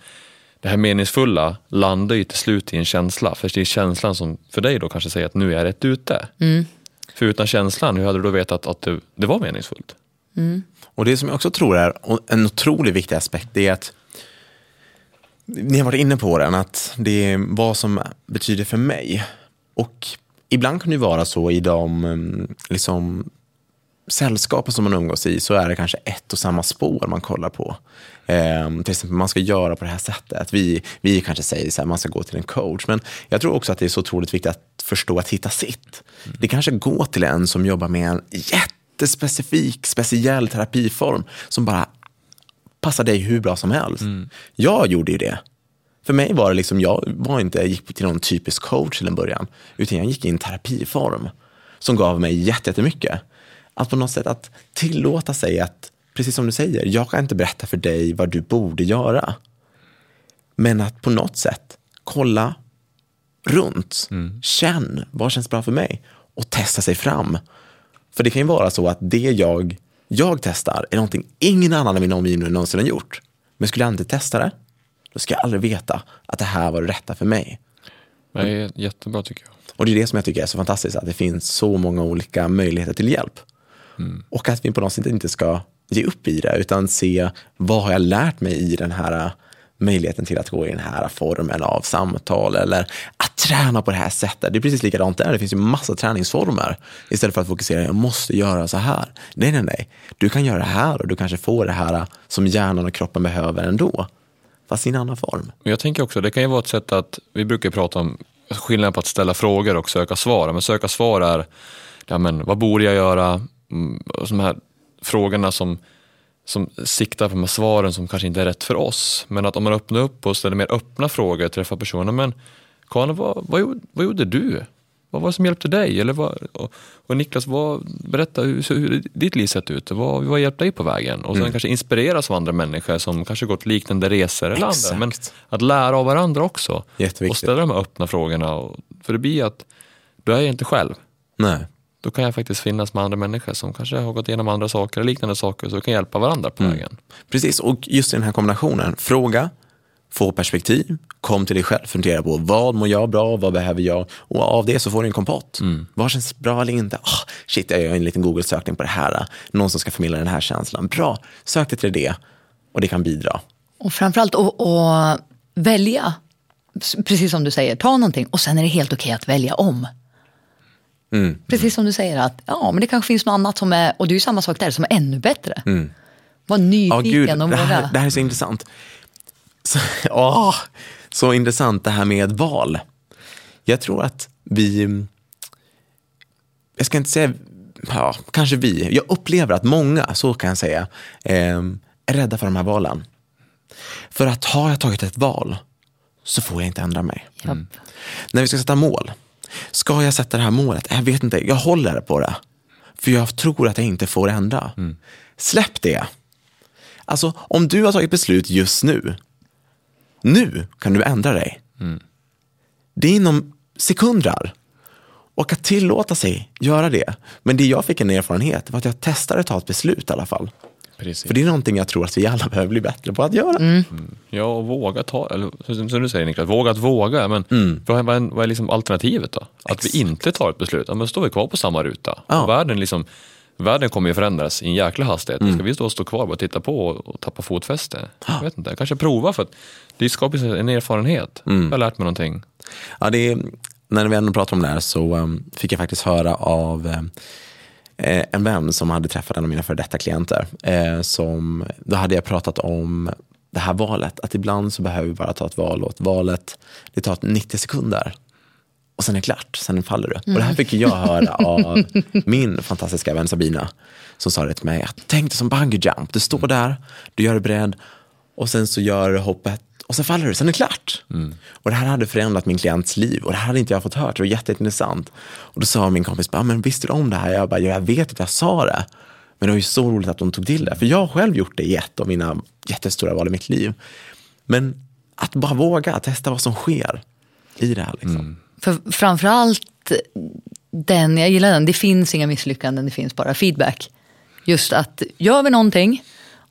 det här meningsfulla landar ju till slut i en känsla. För det är känslan som för dig då kanske säger att nu är jag rätt ute. För utan känslan, hur hade du då vetat att det, det var meningsfullt? Och det som jag också tror är en otroligt viktig aspekt, det är att ni har varit inne på den, att det är vad som betyder för mig. Och ibland kan det vara så i de, mm, liksom, sällskapen som man umgås i så är det kanske ett och samma spår man kollar på. Eh, till exempel man ska göra på det här sättet. Vi, vi kanske säger så här, man ska gå till en coach. Men jag tror också att det är så otroligt viktigt att förstå att hitta sitt. Det kanske går till en som jobbar med en jättespecifik, speciell terapiform som bara passar dig hur bra som helst. Mm. Jag gjorde ju det. För mig var det liksom, jag var inte, gick till någon typisk coach till en början, utan jag gick i en terapiform som gav mig jättemycket. Att på något sätt att tillåta sig att, precis som du säger, jag kan inte berätta för dig vad du borde göra. Men att på något sätt kolla runt, mm. känn, vad känns bra för mig? Och testa sig fram. För det kan ju vara så att det jag, jag testar är någonting ingen annan i min omgivning någonsin har gjort. Men skulle jag inte testa det, då ska jag aldrig veta att det här var det rätta för mig. Det är jättebra tycker jag. Och det är det som jag tycker är så fantastiskt, att det finns så många olika möjligheter till hjälp. Mm. Och att vi på något sätt inte ska ge upp i det, utan se vad har jag lärt mig i den här äh, möjligheten till att gå i den här formen av samtal eller att träna på det här sättet. Det är precis likadant där. Det finns ju massa träningsformer. Istället för att fokusera, jag måste göra så här. Nej, nej, nej. Du kan göra det här och du kanske får det här äh, som hjärnan och kroppen behöver ändå. Fast i en annan form. Jag tänker också, det kan ju vara ett sätt att, vi brukar prata om skillnaden på att ställa frågor och söka svar. Men söka svar är, ja men vad borde jag göra? Mm, de här frågorna som som siktar på de här svaren som kanske inte är rätt för oss. Men att om man öppnar upp och ställer mer öppna frågor, träffar personer, men Karin, vad, vad, gjorde, vad gjorde du? Vad var det som hjälpte dig? Eller vad, och, och Niklas, vad, berätta hur, hur ditt liv sett ut. Vad, vad hjälpte dig på vägen? Och sen mm. kanske inspireras av andra människor som kanske gått liknande resor eller andra. Men att lära av varandra också. Och ställa de här öppna frågorna. Och, för det blir att du är inte själv. Nej då kan jag faktiskt finnas med andra människor som kanske har gått igenom andra saker, liknande saker, så vi kan hjälpa varandra på mm. vägen. Precis, och just i den här kombinationen, fråga, få perspektiv, kom till dig själv, fundera på vad mår jag bra, vad behöver jag? Och av det så får du en kompott. Mm. Vad känns bra eller inte? Oh, shit, jag gör en liten Google-sökning på det här. Någon som ska förmedla den här känslan. Bra, sök dig till det och det kan bidra. Och framförallt att välja, precis som du säger, ta någonting och sen är det helt okej okay att välja om. Mm. Precis som du säger, att ja, men det kanske finns något annat som är, och det är ju samma sak där, som är ännu bättre. Mm. Var nyfiken ja, och våga. Det det här är så intressant. Så, åh, så intressant det här med val. Jag tror att vi, jag ska inte säga, ja, kanske vi, jag upplever att många, så kan jag säga, eh, är rädda för de här valen. För att har jag tagit ett val så får jag inte ändra mig. Mm. När vi ska sätta mål, Ska jag sätta det här målet? Jag vet inte, jag håller på det. För jag tror att jag inte får ändra. Mm. Släpp det. Alltså, om du har tagit beslut just nu, nu kan du ändra dig. Mm. Det är inom sekunder. Och att tillåta sig göra det. Men det jag fick en erfarenhet var att jag testade att ta ett beslut i alla fall. Precis. För det är någonting jag tror att vi alla behöver bli bättre på att göra. Mm. Mm. Ja, och våga ta, eller som du säger Niklas, våga att våga. Men mm. vad, är, vad är liksom alternativet då? Att Exakt. vi inte tar ett beslut, ja, men står vi kvar på samma ruta. Ja. världen, liksom, världen kommer ju förändras i en jäkla hastighet. Mm. Ska vi då stå kvar och titta på och tappa fotfäste? Jag vet inte, kanske prova för att det skapar en erfarenhet. Mm. Jag har lärt mig någonting. Ja, det är, när vi ändå pratar om det här så um, fick jag faktiskt höra av um, en vän som hade träffat en av mina före detta klienter. Eh, som, då hade jag pratat om det här valet, att ibland så behöver vi bara ta ett val och ett valet det tar 90 sekunder. Och sen är det klart, sen faller du. Mm. Och det här fick jag höra av min fantastiska vän Sabina som sa det till mig. Tänk dig som bungee jump, du står där, du gör dig beredd och sen så gör du hoppet och sen faller du, sen är det klart. Mm. Och det här hade förändrat min klients liv och det här hade inte jag fått höra. Det var jätteintressant. Och då sa min kompis, men visste du om det här? Jag bara, jag vet att jag sa det. Men det var ju så roligt att de tog till det. För jag har själv gjort det i ett av mina jättestora val i mitt liv. Men att bara våga testa vad som sker i det här. Liksom. Mm. För framförallt den, jag gillar den, det finns inga misslyckanden, det finns bara feedback. Just att gör vi någonting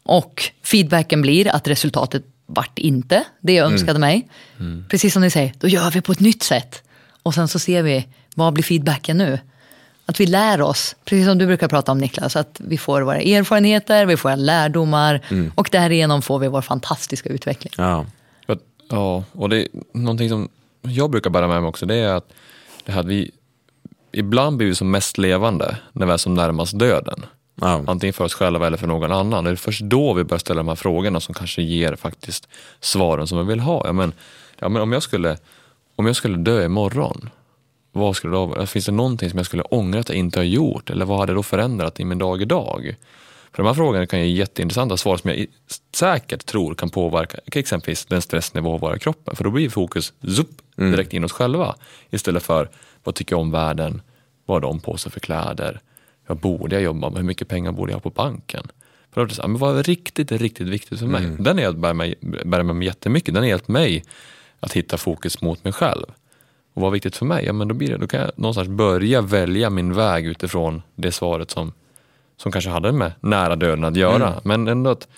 och feedbacken blir att resultatet vart inte det jag mm. önskade mm. mig. Mm. Precis som ni säger, då gör vi på ett nytt sätt. Och sen så ser vi, vad blir feedbacken nu? Att vi lär oss, precis som du brukar prata om Niklas, att vi får våra erfarenheter, vi får lärdomar mm. och därigenom får vi vår fantastiska utveckling. Ja, ja och det är någonting som jag brukar bära med mig också, det är att det här vi ibland blir vi som mest levande när vi är som närmast döden. Ja. Antingen för oss själva eller för någon annan. Det är först då vi börjar ställa de här frågorna som kanske ger faktiskt svaren som vi vill ha. Ja, men, ja, men om, jag skulle, om jag skulle dö imorgon, vad skulle då, finns det någonting som jag skulle ångra att jag inte har gjort? Eller vad hade då förändrat i min dag idag? För de här frågorna kan ge jätteintressanta svar som jag säkert tror kan påverka exempelvis den stressnivå i kroppen. För då blir fokus zup, direkt in oss själva. Istället för vad tycker jag om världen? Vad har de på sig för kläder? Vad borde jag jobba med? Hur mycket pengar borde jag ha på banken? För det här, men vad är riktigt, riktigt viktigt för mig? Den har hjälpt mig, bär mig jättemycket. Den har hjälpt mig att hitta fokus mot mig själv. Och vad är viktigt för mig? Ja, men då, blir det, då kan jag någonstans börja välja min väg utifrån det svaret som, som kanske hade med nära döden att göra. Men ändå att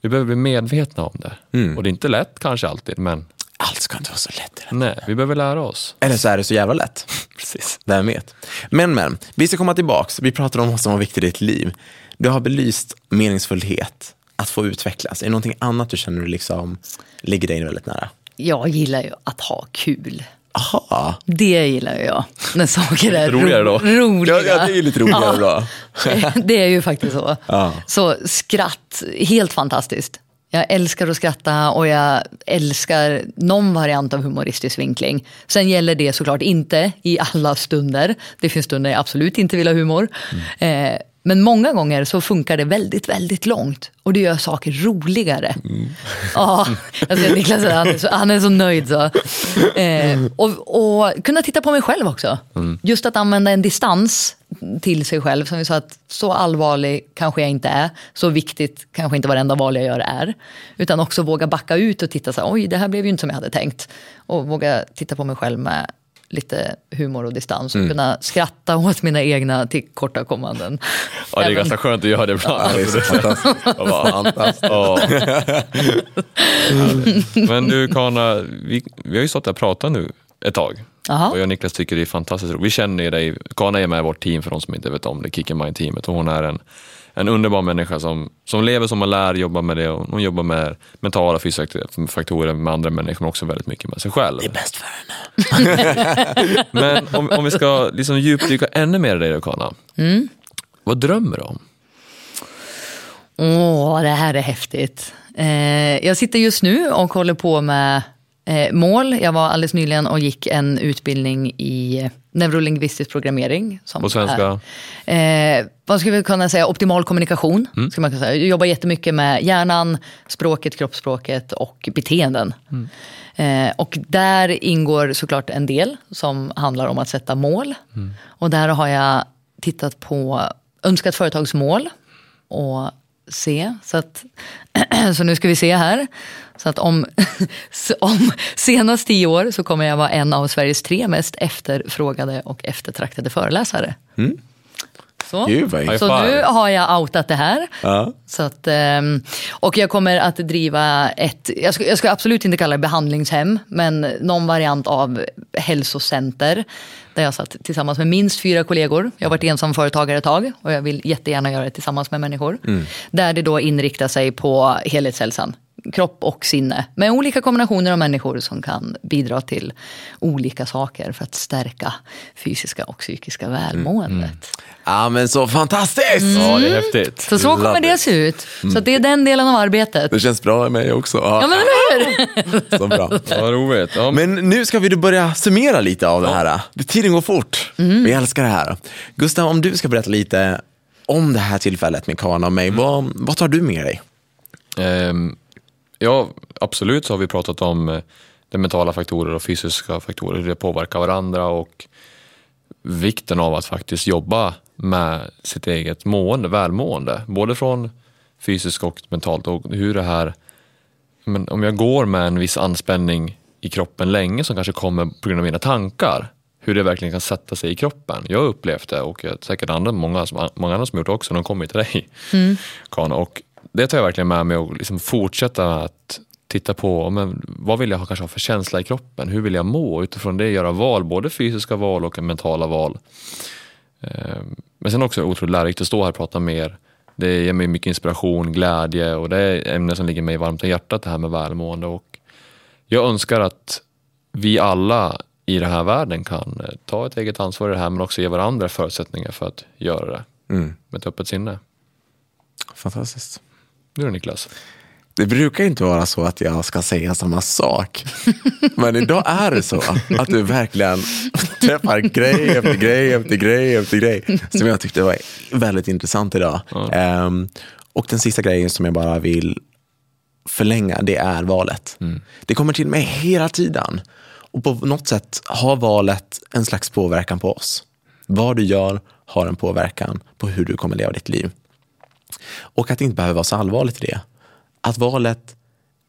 vi behöver bli medvetna om det. Och det är inte lätt kanske alltid, men Allt ska inte vara så lätt. nej, vi behöver lära oss. Eller så är det så jävla lätt. Precis. Vem vet? Men, men, vi ska komma tillbaks. Vi pratar om vad som var viktigt i ditt liv. Du har belyst meningsfullhet, att få utvecklas. Är det någonting annat du känner du liksom ligger dig väldigt nära? Jag gillar ju att ha kul. Aha. Det gillar ju jag. När saker är Roligare då? ro- roliga. Ja, ja, det är lite roligare då. Det är ju faktiskt så. Ja. Så skratt, helt fantastiskt. Jag älskar att skratta och jag älskar någon variant av humoristisk vinkling. Sen gäller det såklart inte i alla stunder. Det finns stunder jag absolut inte vill ha humor. Mm. Eh, men många gånger så funkar det väldigt, väldigt långt. Och det gör saker roligare. Mm. Ja, jag ser Niklas han är så, han är så nöjd. Så. Eh, och, och kunna titta på mig själv också. Mm. Just att använda en distans till sig själv. Som vi sa att så allvarlig kanske jag inte är. Så viktigt kanske inte varenda val jag gör är. Utan också våga backa ut och titta så här, oj det här blev ju inte som jag hade tänkt. Och våga titta på mig själv med lite humor och distans. Mm. Och kunna skratta åt mina egna tillkortakommanden. Ja, det är Även- ganska skönt att göra det ibland. Ja, det är så fantastiskt. Bara, Fantastiskt. Ja. Men du Kana, vi, vi har ju stått där och pratat nu ett tag. Jaha. Och jag och Niklas tycker det är fantastiskt roligt. Vi känner ju dig, Kana är med i vårt team för de som inte vet om det, Kick Mind teamet och hon är en, en underbar människa som, som lever som man lär, jobbar med det och hon jobbar med mentala fysiska faktorer med andra människor men också väldigt mycket med sig själv. Det är bäst för henne. Men om, om vi ska liksom djupdyka ännu mer i dig då Kana. Vad drömmer du om? Åh, det här är häftigt. Eh, jag sitter just nu och håller på med eh, mål. Jag var alldeles nyligen och gick en utbildning i neurolingvistisk programmering. Som På svenska? Är, eh, vad skulle vi kunna säga? Optimal kommunikation. Ska man kunna säga. Jag jobbar jättemycket med hjärnan, språket, kroppsspråket och beteenden. Eh, och där ingår såklart en del som handlar om att sätta mål. Och där har jag tittat på önskat företagsmål och se. Så, att, så nu ska vi se här. Så att om, om senast tio år så kommer jag vara en av Sveriges tre mest efterfrågade och eftertraktade föreläsare. Mm. Så, Gud, så nu har jag outat det här. Ja. Så att, ehm, och jag kommer att driva ett, jag ska, jag ska absolut inte kalla det behandlingshem, men någon variant av hälsocenter. Där jag satt tillsammans med minst fyra kollegor. Jag har varit ensam företagare ett tag och jag vill jättegärna göra det tillsammans med människor. Där det då inriktar sig på helhetshälsan. Kropp och sinne. Med olika kombinationer av människor som kan bidra till olika saker för att stärka fysiska och psykiska välmåendet. Ja, men så fantastiskt! Ja, det är häftigt. Så så kommer det se ut. Så att det är den delen av arbetet. Det känns bra i mig också. Ja, Ja men eller hur? Så bra. Ja, vad roligt. Ja, men, nu ska vi då börja summera lite av det här. Tiden går fort. Vi älskar det här. Gustav, om du ska berätta lite om det här tillfället med Kana och mig. Vad, vad tar du med dig? Ehm, ja, absolut så har vi pratat om eh, de mentala faktorer och fysiska faktorer, hur det påverkar varandra och vikten av att faktiskt jobba med sitt eget mående, välmående. Både från fysiskt och mentalt och hur det här, men om jag går med en viss anspänning i kroppen länge som kanske kommer på grund av mina tankar, hur det verkligen kan sätta sig i kroppen. Jag har upplevt det och jag- säkert andra, många, många andra som gjort det också, de kommer till dig, Kana. Och det tar jag verkligen med mig och liksom fortsätta att titta på men, vad vill jag ha, kanske ha för känsla i kroppen, hur vill jag må utifrån det göra val, både fysiska val och mentala val. Eh, Men sen också otroligt lärorikt att stå här och prata mer. Det ger mig mycket inspiration, glädje och det är ämne som ligger mig varmt om hjärtat det här med välmående. Och jag önskar att vi alla i den här världen kan eh, ta ett eget ansvar i det här men också ge varandra förutsättningar för att göra det Mm. med ett öppet sinne. Fantastiskt. Du då Niklas? Det brukar inte vara så att jag ska säga samma sak. Men idag är det så att du verkligen träffar grej efter grej efter grej efter grej. Som jag tyckte var väldigt intressant idag. Ehm, och den sista grejen som jag bara vill förlänga, det är valet. Det kommer till mig hela tiden. Och på något sätt har valet en slags påverkan på oss. Vad du gör har en påverkan på hur du kommer leva ditt liv. Och att det inte behöver vara så allvarligt i det. Att valet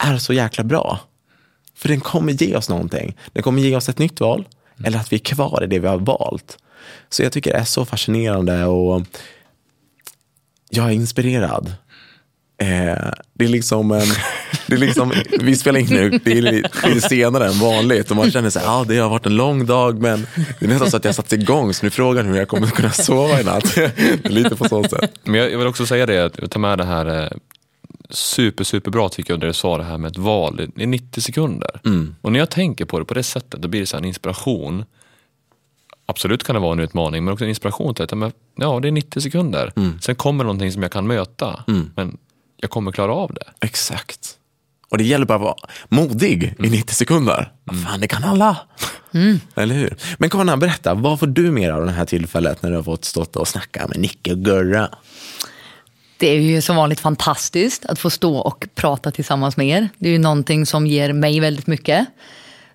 är så jäkla bra. För den kommer ge oss någonting. Den kommer ge oss ett nytt val. Eller att vi är kvar i det vi har valt. Så jag tycker det är så fascinerande och jag är inspirerad. Eh, det är liksom, en, det är liksom vi spelar in nu, det är lite senare än vanligt och man känner sig, ja ah, det har varit en lång dag men det är nästan så att jag satt igång så nu är frågan hur jag kommer kunna sova i natt. Lite på så sätt. Men jag, jag vill också säga det, att ta med det här eh, super, superbra tycker jag, det du sa det här med ett val i 90 sekunder. Och när jag tänker på det på det sättet, då blir det så här en inspiration. Absolut kan det vara en utmaning, men också en inspiration till att men, ja, det är 90 sekunder. Sen kommer någonting som jag kan möta, men jag kommer klara av det. Exakt. Och det gäller bara att vara modig i 90 sekunder. Vad fan, det kan alla. Eller hur? Men Karin, berätta, vad får du mer av det här tillfället när du har fått stått och snacka med Nicke och Gurra? Det är ju som vanligt fantastiskt att få stå och prata tillsammans med er. Det är ju någonting som ger mig väldigt mycket.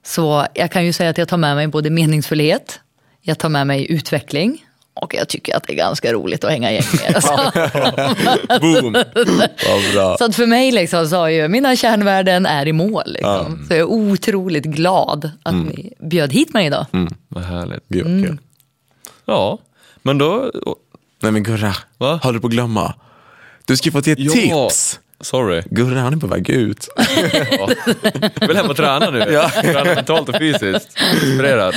Så jag kan ju säga att jag tar med mig både meningsfullhet, jag tar med mig utveckling och jag tycker att det är ganska roligt att hänga gäng med. Alltså. Boom! Så att för mig liksom, så har ju mina kärnvärden är i mål. Liksom. Så jag är otroligt glad att ni bjöd hit mig idag. Vad härligt. Gud, kul. Ja, men då... Nej men Gurra, Va? håller du på att glömma? Du ska få till ett Ja, tips. Sorry. Gurra, han är på väg ut. Ja. Jag vill hem och träna nu. Träna mentalt och fysiskt. Inspirerad.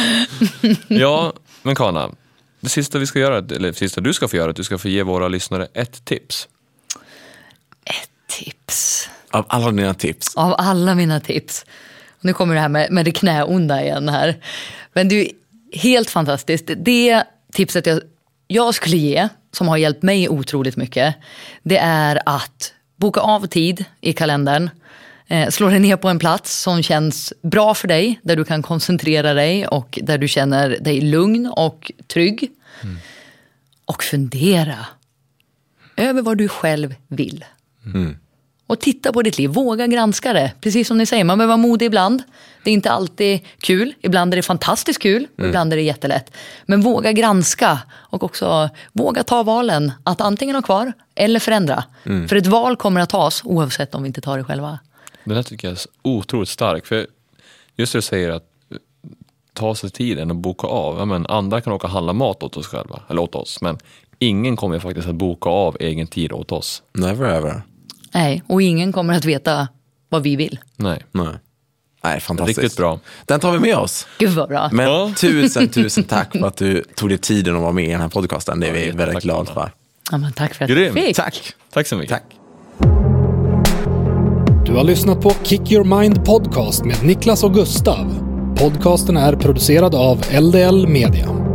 Ja, men Kana. Det sista vi ska göra, eller det sista du ska få göra, är att du ska få ge våra lyssnare ett tips. Tips. Av alla dina tips. Av alla mina tips. Nu kommer det här med, med det knäonda igen här. Men det är ju helt fantastiskt. Det tipset jag, jag skulle ge, som har hjälpt mig otroligt mycket, det är att boka av tid i kalendern. Eh, slå dig ner på en plats som känns bra för dig, där du kan koncentrera dig och där du känner dig lugn och trygg. Och fundera över vad du själv vill. Och titta på ditt liv, våga granska det. Precis som ni säger, man behöver vara modig ibland. Det är inte alltid kul, ibland är det fantastiskt kul och ibland är det jättelätt. Men våga granska och också våga ta valen att antingen ha kvar eller förändra. För ett val kommer att tas oavsett om vi inte tar det själva. Det där tycker jag är otroligt starkt. För just det du säger att eh, ta sig tiden och boka av. Ja, men andra kan åka och handla mat åt oss själva, eller åt oss. Men ingen kommer faktiskt att boka av egen tid åt oss. Never ever. Nej, och ingen kommer att veta vad vi vill. Nej. Nej. Nej, fantastiskt. Riktigt bra. Den tar vi med oss. Gud vad bra. Men Ja. tusen, tusen tack för att du tog dig tiden att vara med i den här podcasten. Det är Ja, vi jättetack, väldigt glada för. Ja, men tack för att jag fick. Tack. Tack så mycket. Tack. Du har lyssnat på Kick Your Mind Podcast med Niklas och Gustav. Podcasten är producerad av LDL Media.